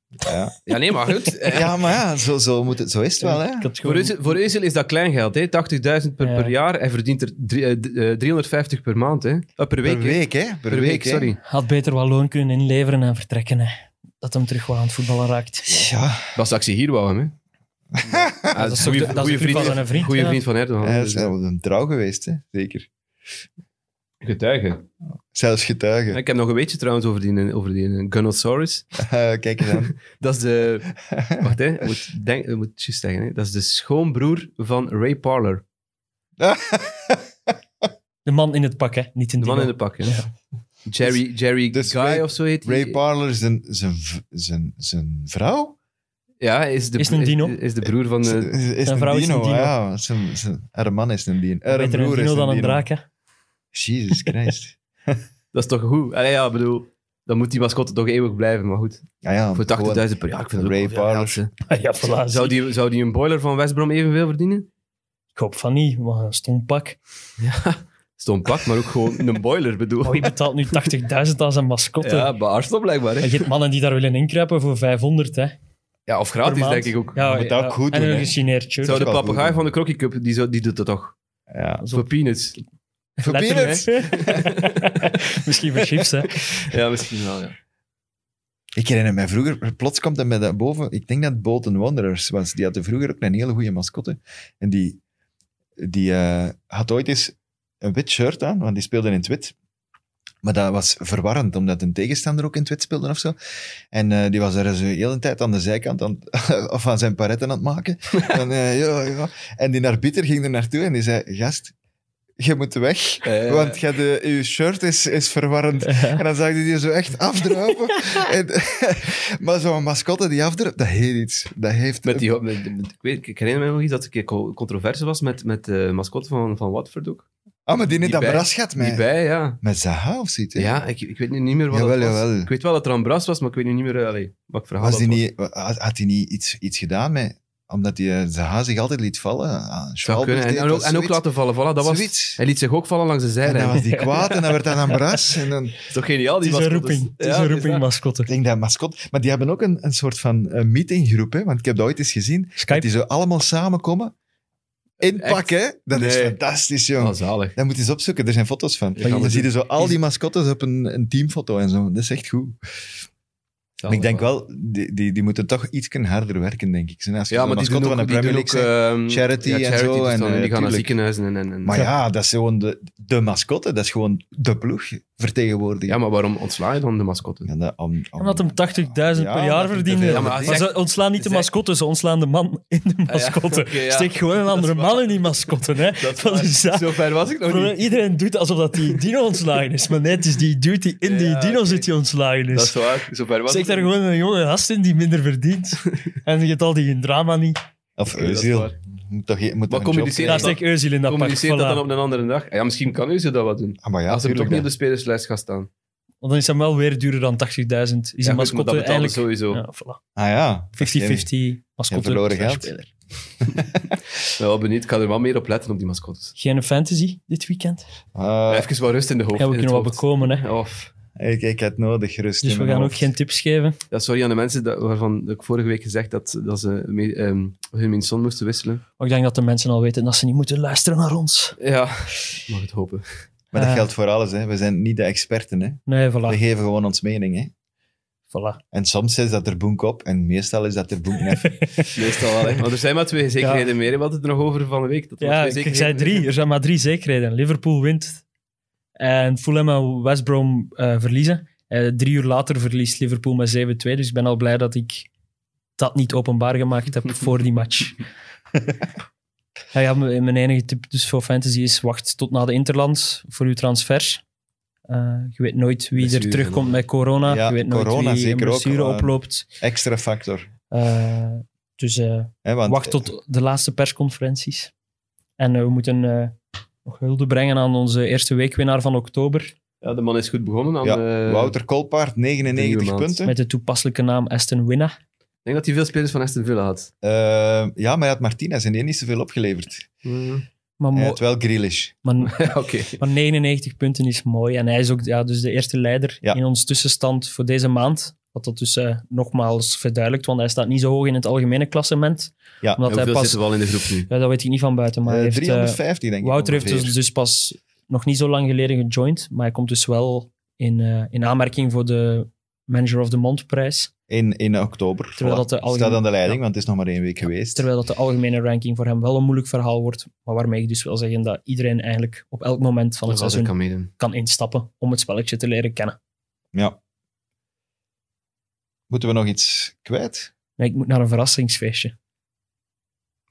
Ja, Ja, nee, maar goed. Eh, ja maar ja, zo, zo, moet het, zo is het wel. Hè? Voor gewoon- Özil, voor Özil is dat kleingeld, hè? 80.000 per, Ja. per jaar. Hij verdient er drie- eh, d- eh, 350 per maand, hè? Eh, per week. Per hè. week, hè? Per, Per week, sorry. Had beter wat loon kunnen inleveren en vertrekken. Hè. Dat hem terug wel aan het voetballen raakt. Ja, Dat is hier wou hem, hè? Dat is toch de- dat is de club van zijn vriend, goede vriend van Erdogan. hij Dus, is eh, wel een trouw geweest, hè? zeker. Getuige. Zelfs getuige. Ik heb nog een weetje trouwens over die, over die Gunnosaurus. Eh, kijk eens aan. Dat is de... Wacht, hè. Ik moet, denk, ik moet het juist zeggen. Hè. Dat is de schoonbroer van Ray Parler. De man in het pak, hè. niet in De man Dino. in de pak, hè. Jerry, Jerry dus Guy Ray- of zo heet Ray die. Parler, zijn, zijn, zijn, zijn vrouw? Ja, is de, Is een dino. Is, is de broer van... de is, is zijn een vrouw is dino, een dino. ja. Zijn, zijn, haar man is een dino. Haar Beter een broer is dino dan een dino. draak, hè. Jesus Christ. dat is toch goed? Allee, ja, ik bedoel... Dan moet die mascotte toch eeuwig blijven, maar goed. Ja, ja, Voor gewoon- 80.000 per jaar, ik vind dat Ray Ja, voilà. Zou die, zou die een boiler van West Brom evenveel verdienen? Ik hoop van niet, maar een stom pak. Stond pak, maar ook gewoon een boiler, bedoel. Oh, wie betaalt nu 80.000 als een mascotte? Ja, bij Arsenal blijkbaar. Hè. Je hebt mannen die daar willen inkruipen voor 500, hè. Ja, of gratis, denk ik ook. Ja, moet dat ja. ook goed en doen, een shirt. Zou de papegaai van de Crocky Cup, die, zou, die doet dat toch? Ja. Voor peanuts. Voor peanuts. Misschien voor chips, hè. Ja, misschien wel, ja. Ik herinner mij vroeger, plots komt hij met dat boven, ik denk dat het Bolton Wanderers was, die hadden vroeger ook een hele goede mascotte. En die, die eh, had ooit eens een wit shirt aan, want die speelde in het wit. Maar dat was verwarrend, omdat een tegenstander ook in het wit speelde of zo. En eh, die was er zo de hele tijd aan de zijkant aan, of aan zijn paretten aan het maken. en, eh, ja, ja. en die arbiter ging er naartoe en die zei, gast, je moet weg, Eh. want je de, je shirt is, is verwarrend. En dan zag je die zo echt afdruipen. en, maar zo'n mascotte die afdruipt, dat heeft iets. Dat heeft... Met die, met, met- ik, weet, ik herinner me nog iets dat co- controverse was met, met de mascotte van, van Watford ook. ah, maar die niet die aan bij- bras gaat Die met, bij, ja. met Zaha of zoiets. Ja, ik, ik weet nu niet meer wat Jawel, dat was. jawel. Ik weet wel dat er een bras was, maar ik weet nu niet meer allee, wat verhaal Was die niet, had, had hij niet iets, iets gedaan met... omdat hij eh, Zaha zich altijd liet vallen. Ah, Zou Schwalbe kunnen. En, en ook, en ook laten vallen. Voilà, dat was, hij liet zich ook vallen langs de En zijlijn. dan was die kwaad en dan werd hij aan Bras. En dan, Dat is toch geniaal, die Het is een mascottes? roeping. Het is Ja, een roeping, mascotte. ik denk dat mascot... Maar die hebben ook een, een soort van eh, meetinggroep, hè? want ik heb dat ooit eens gezien. Dat die zo allemaal samenkomen. In Echt? pak, hè? Dat is fantastisch, jong. Oh, zalig. Dat moet je eens opzoeken, er zijn foto's van. we Dan zie je zo al die mascottes op een, een teamfoto en zo. Dat is echt goed. Maar ik denk wel, die, die, die moeten toch iets harder werken, denk ik. Als je Ja, maar die doen ook, van de Premier League ehm, charity ja, en zo, en, eh, die gaan naar ziekenhuizen en... en, en Maar ja, dat is gewoon de, de mascotte. Dat is gewoon de ploeg vertegenwoordigen. Ja, maar waarom ontsla je dan de mascotte? Ja, dat- om, om- Omdat hem 80.000 Ja, per jaar verdiende. Ja, maar ze ontslaan niet de mascotte, ze ontslaan de man in de mascotte. oké, ja. Steek gewoon een andere man in die mascotte. Hè. De zaak. Zo ver was ik nog niet. Iedereen doet alsof dat die dino ontslagen is. Maar nee, het is die dude die in die Ja, dino zit die ontslagen Dat is is. waar. Zo ver was Steek daar gewoon een jonge gast in die minder verdient. en je hebt al die drama niet. Of dat Özil. Moet toch, moet een job Daar krijgen? steek Eusiel in dat dat dan op een andere dag. Ja, misschien kan u zo dat wat doen. Ah, maar ja, Als hij toch niet op de spelerslijst gaat staan. Want dan is hem wel weer duurder dan 80.000. Is Ja, maar mascotte dat eigenlijk... sowieso. Ja, voilà. Ah ja. 50-50 mascotte. Verloren geld. wel benieuwd. Ik ga er wel meer op letten op die mascottes. Geen fantasy dit weekend? Ah, Even wat rust in de hoofd. Ja, we kunnen wat bekomen. Hè. Of, ik, ik had nodig gerust Dus we gaan ook geen tips geven. ja, sorry aan de mensen dat, waarvan ik vorige week gezegd dat, dat ze mee, ehm, hun min son moesten wisselen. Maar ik denk dat de mensen al weten dat ze niet moeten luisteren naar ons. Ja, mag het hopen. Maar dat Eh. geldt voor alles. Hè. We zijn niet de experten. Hè. Nee, We voilà. geven gewoon ons mening. Hè. voilà. En soms is dat er boek op en meestal is dat er boek nef. Meestal wel, hè. Want er zijn maar twee zekerheden meer. hè. Wat het er nog over van de week? Dat Ja, maar ik, twee ik zei drie. Er zijn maar drie zekerheden. Liverpool wint en Fulham en West Brom eh, verliezen. Eh, drie uur later verliest Liverpool met 7-2. Dus ik ben al blij dat ik dat niet openbaar gemaakt heb voor die match. ja, ja, mijn enige tip dus voor fantasy is wacht tot na de Interlands voor uw transfers. Eh, je weet nooit wie er terugkomt met corona. Ja, je weet nooit corona wie zeker blessure oploopt. Extra factor. Eh, dus want, wacht tot de laatste persconferenties. En we moeten nog hulde brengen aan onze eerste weekwinnaar van oktober. Ja, de man is goed begonnen aan... Ja, eh, Wouter Kolpaard, de nieuwe 99 maand. punten. Met de toepasselijke naam Aston Winna. Ik denk dat hij veel spelers van Aston Villa had. Eh, ja, maar hij had Martinez en die heeft niet zoveel opgeleverd. Maar, Hij had wel Grealish. maar, maar 99 punten is mooi. En hij is ook ja, dus de eerste leider Ja. in ons tussenstand voor deze maand. Wat dat dus eh, nogmaals verduidelijkt, want hij staat niet zo hoog in het algemene klassement. Ja, Omdat hij Hoeveel pas, zitten we al in de groep nu? ja, dat weet ik niet van buiten, maar Eh, hij heeft, eh, 350, denk ik. Wouter heeft dus, dus pas nog niet zo lang geleden gejoind, maar hij komt dus wel in, eh, in aanmerking voor de Manager of the Month prijs. In, in oktober. Terwijl Voilà. dat de algemeen- Staat aan de leiding, Ja. want het is nog maar één week geweest. Terwijl dat de algemene ranking voor hem wel een moeilijk verhaal wordt, maar waarmee ik dus wil zeggen dat iedereen eigenlijk op elk moment van het seizoen kan kan instappen om het spelletje te leren kennen. Ja. Moeten we nog iets kwijt? Nee, ik moet naar een verrassingsfeestje.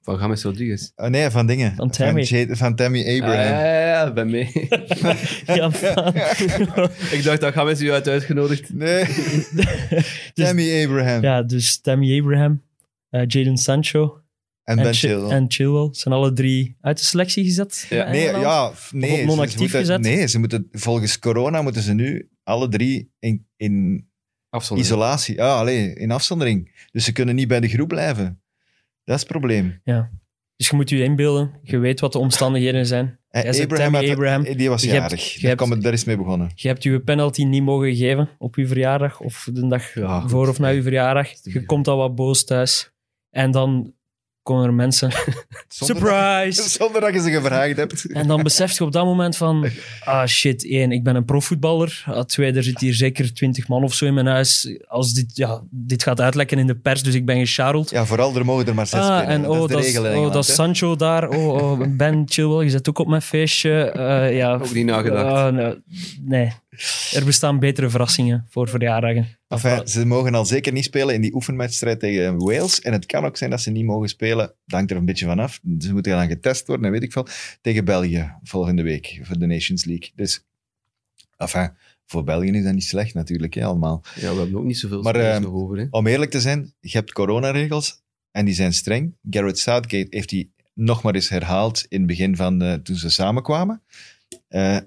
Van James Rodriguez. Oh, nee, van dingen. Van Tammy. Van Tammy Ah, Abraham. ja, ja, ja, ben mee. ja, ik dacht dat James u uit uitgenodigd. Nee, Dus- Tammy Abraham. ja, dus Tammy Abraham, eh, Jadon Sancho en en, Ben Chi- Chilwell. en Chilwell zijn alle drie uit de selectie gezet. Ja. bij Nee, ja, nee, op ze- ze non-actief moeten- gezet? Nee, ze moeten, volgens corona moeten ze nu alle drie in, in. Isolatie. Ja, alleen in afzondering. Dus ze kunnen niet bij de groep blijven. Dat is het probleem. Dus je moet je inbeelden, je weet wat de omstandigheden zijn. Eh, had- Abraham. die was Je hebt- jarig. je Daar, hebt- kom ik- daar is mee begonnen. Je hebt je penalty niet mogen geven op je verjaardag of de dag Ja, goed. voor of na je verjaardag. Je komt al wat boos thuis. En dan komen er mensen. Zonder Surprise! Dat, zonder dat je ze gevraagd hebt. En dan besef je op dat moment van, ah shit, één, ik ben een profvoetballer. Ah, twee, er zit hier zeker twintig man of zo in mijn huis. Als dit, ja, dit gaat uitlekken in de pers, dus ik ben gesharreld. Ja, vooral er mogen er maar zes Ah, binnen. en dat oh, is de dat is, oh, dat is. Sancho daar. Oh, oh, Ben Chilwell, je zit ook op mijn feestje. Eh, ja, Ook niet nagedacht. Nee, nee, er bestaan betere verrassingen voor verjaardagen. Enfin, ze mogen al zeker niet spelen in die oefenwedstrijd tegen Wales. En het kan ook zijn dat ze niet mogen spelen. Dat hangt er een beetje van af. Ze moeten dan getest worden, en weet ik veel. Tegen België volgende week voor de Nations League. Dus, enfin, voor België is dat niet slecht natuurlijk, hè, allemaal. Ja, we hebben ook niet zoveel Maar, spelers ehm, nog over. Hè. Om eerlijk te zijn, je hebt coronaregels en die zijn streng. Garrett Southgate heeft die nog maar eens herhaald in het begin van de, toen ze samenkwamen. Eh,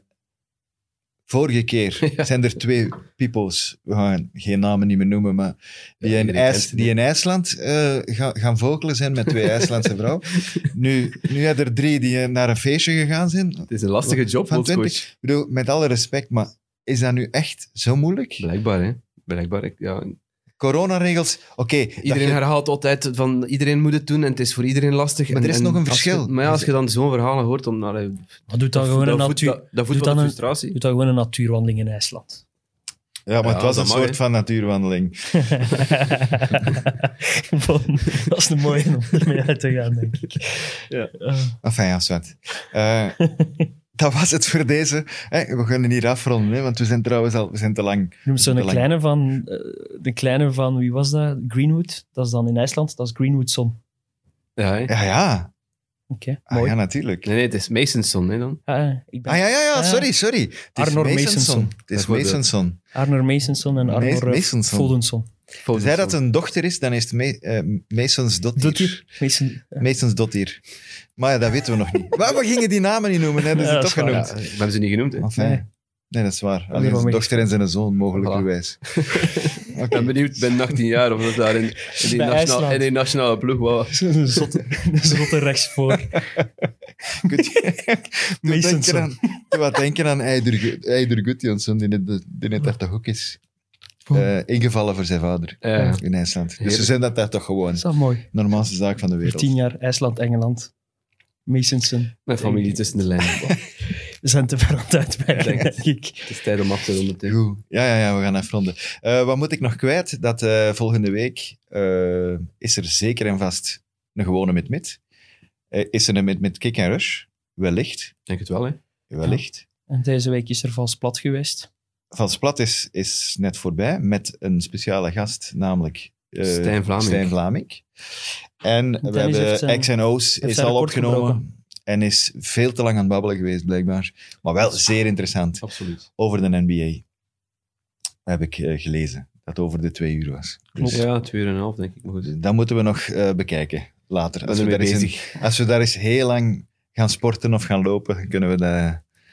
Vorige keer zijn er twee peoples, we gaan geen namen niet meer noemen, maar die, in, IJs, die in IJsland eh, gaan, gaan vogelen zijn met twee IJslandse vrouwen. Nu, nu hebben er drie die eh, naar een feestje gegaan zijn. Het is een lastige job, Van bondscoach. 20. Ik bedoel, met alle respect, maar is dat nu echt zo moeilijk? Blijkbaar, hè. Blijkbaar. Ja. Coronaregels, oké. dat Iedereen je- herhaalt altijd van iedereen moet het doen en het is voor iedereen lastig. Maar En- er is en nog een verschil. je- maar ja, als je dan zo'n verhalen hoort, dan... allee, Maar doe dan gewoon een dat voedt- natuur... dat- Dat voedt dan de een- frustratie. Doe dan gewoon een natuurwandeling in IJsland. Ja, maar het was dat een mag, soort van natuurwandeling. Dat is een mooie om ermee uit te gaan, denk ik. Ja. Eh, Enfin, ja, zwart. Eh, dat was het voor deze. Hè, we gaan hier afronden, hè, want we zijn trouwens al we zijn te lang. noem zo'n kleine van... eh, de kleine van, wie was dat? Greenwood. Dat is dan in IJsland. Dat is Greenwood Son. Ja. Ja, ja. Oké, Ah, mooi. ja, natuurlijk. Nee, nee, het is Masonson, hè, dan. Ah, ik ben Ah, ja, ja, ja, Ah, ja. sorry, sorry. Het is Arnor Masonson. Het is. Masonson. Arnor Masonson en Arnor eh, Masonson. Foldenson. Zij dat een dochter is, dan is het eh, Masons hij? Ja. Masons Dottir. Maar ja, dat weten we nog niet. Maar we gingen die namen niet noemen, hè? dat is Ja, het dat toch is genoemd. Ja, we hebben ze niet genoemd, hè. Enfin, Nee. nee. dat is waar. Alleen zijn dochter en zijn zoon, mogelijkerwijs. Ik ben benieuwd, ik ben 18 jaar, of dat daar in, in, die, nationale, in die nationale ploeg was. Een zotte, zotte rechtsvoor. Masonson. wat denken aan Eider, Eider Gudjonsson, die net, die net daar toch ook is. eh, ingevallen voor zijn vader in IJsland. Dus ze zijn dat daar toch gewoon. Dat is wel mooi. Normaalste zaak van de Voor wereld. tien jaar IJsland, Engeland. Masonson. Mijn familie tussen de lijnen. We zijn te ver aan het Denk ik. Het is tijd om af te ronden. Goed. Ja, ja, ja, we gaan afronden. Eh wat moet ik nog kwijt? Dat eh, volgende week eh, is er zeker en vast een gewone mit-mit. Eh, is er een mit-mit kick en rush? Wellicht. Ik denk het wel, hè. Wellicht. En deze week is er vals plat geweest. Van Splat is, is net voorbij met een speciale gast, namelijk eh, Stijn Vlamink. Stijn Vlamink. En we hebben zijn- X en O's is al opgenomen gebroken. en is veel te lang aan het babbelen geweest, blijkbaar. Maar wel zeer interessant Absoluut. over de NBA. Heb ik eh, gelezen, dat over de twee uur was. Dus Ja, twee uur en een half, denk ik. Maar goed. dat moeten we nog eh, bekijken later. Als we, daar eens als we daar eens heel lang gaan sporten of gaan lopen, dan kunnen we dat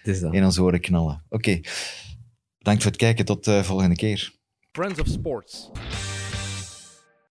Het is dat. in ons oren knallen. Oké, bedankt voor het kijken. Tot de volgende keer. Friends of Sports.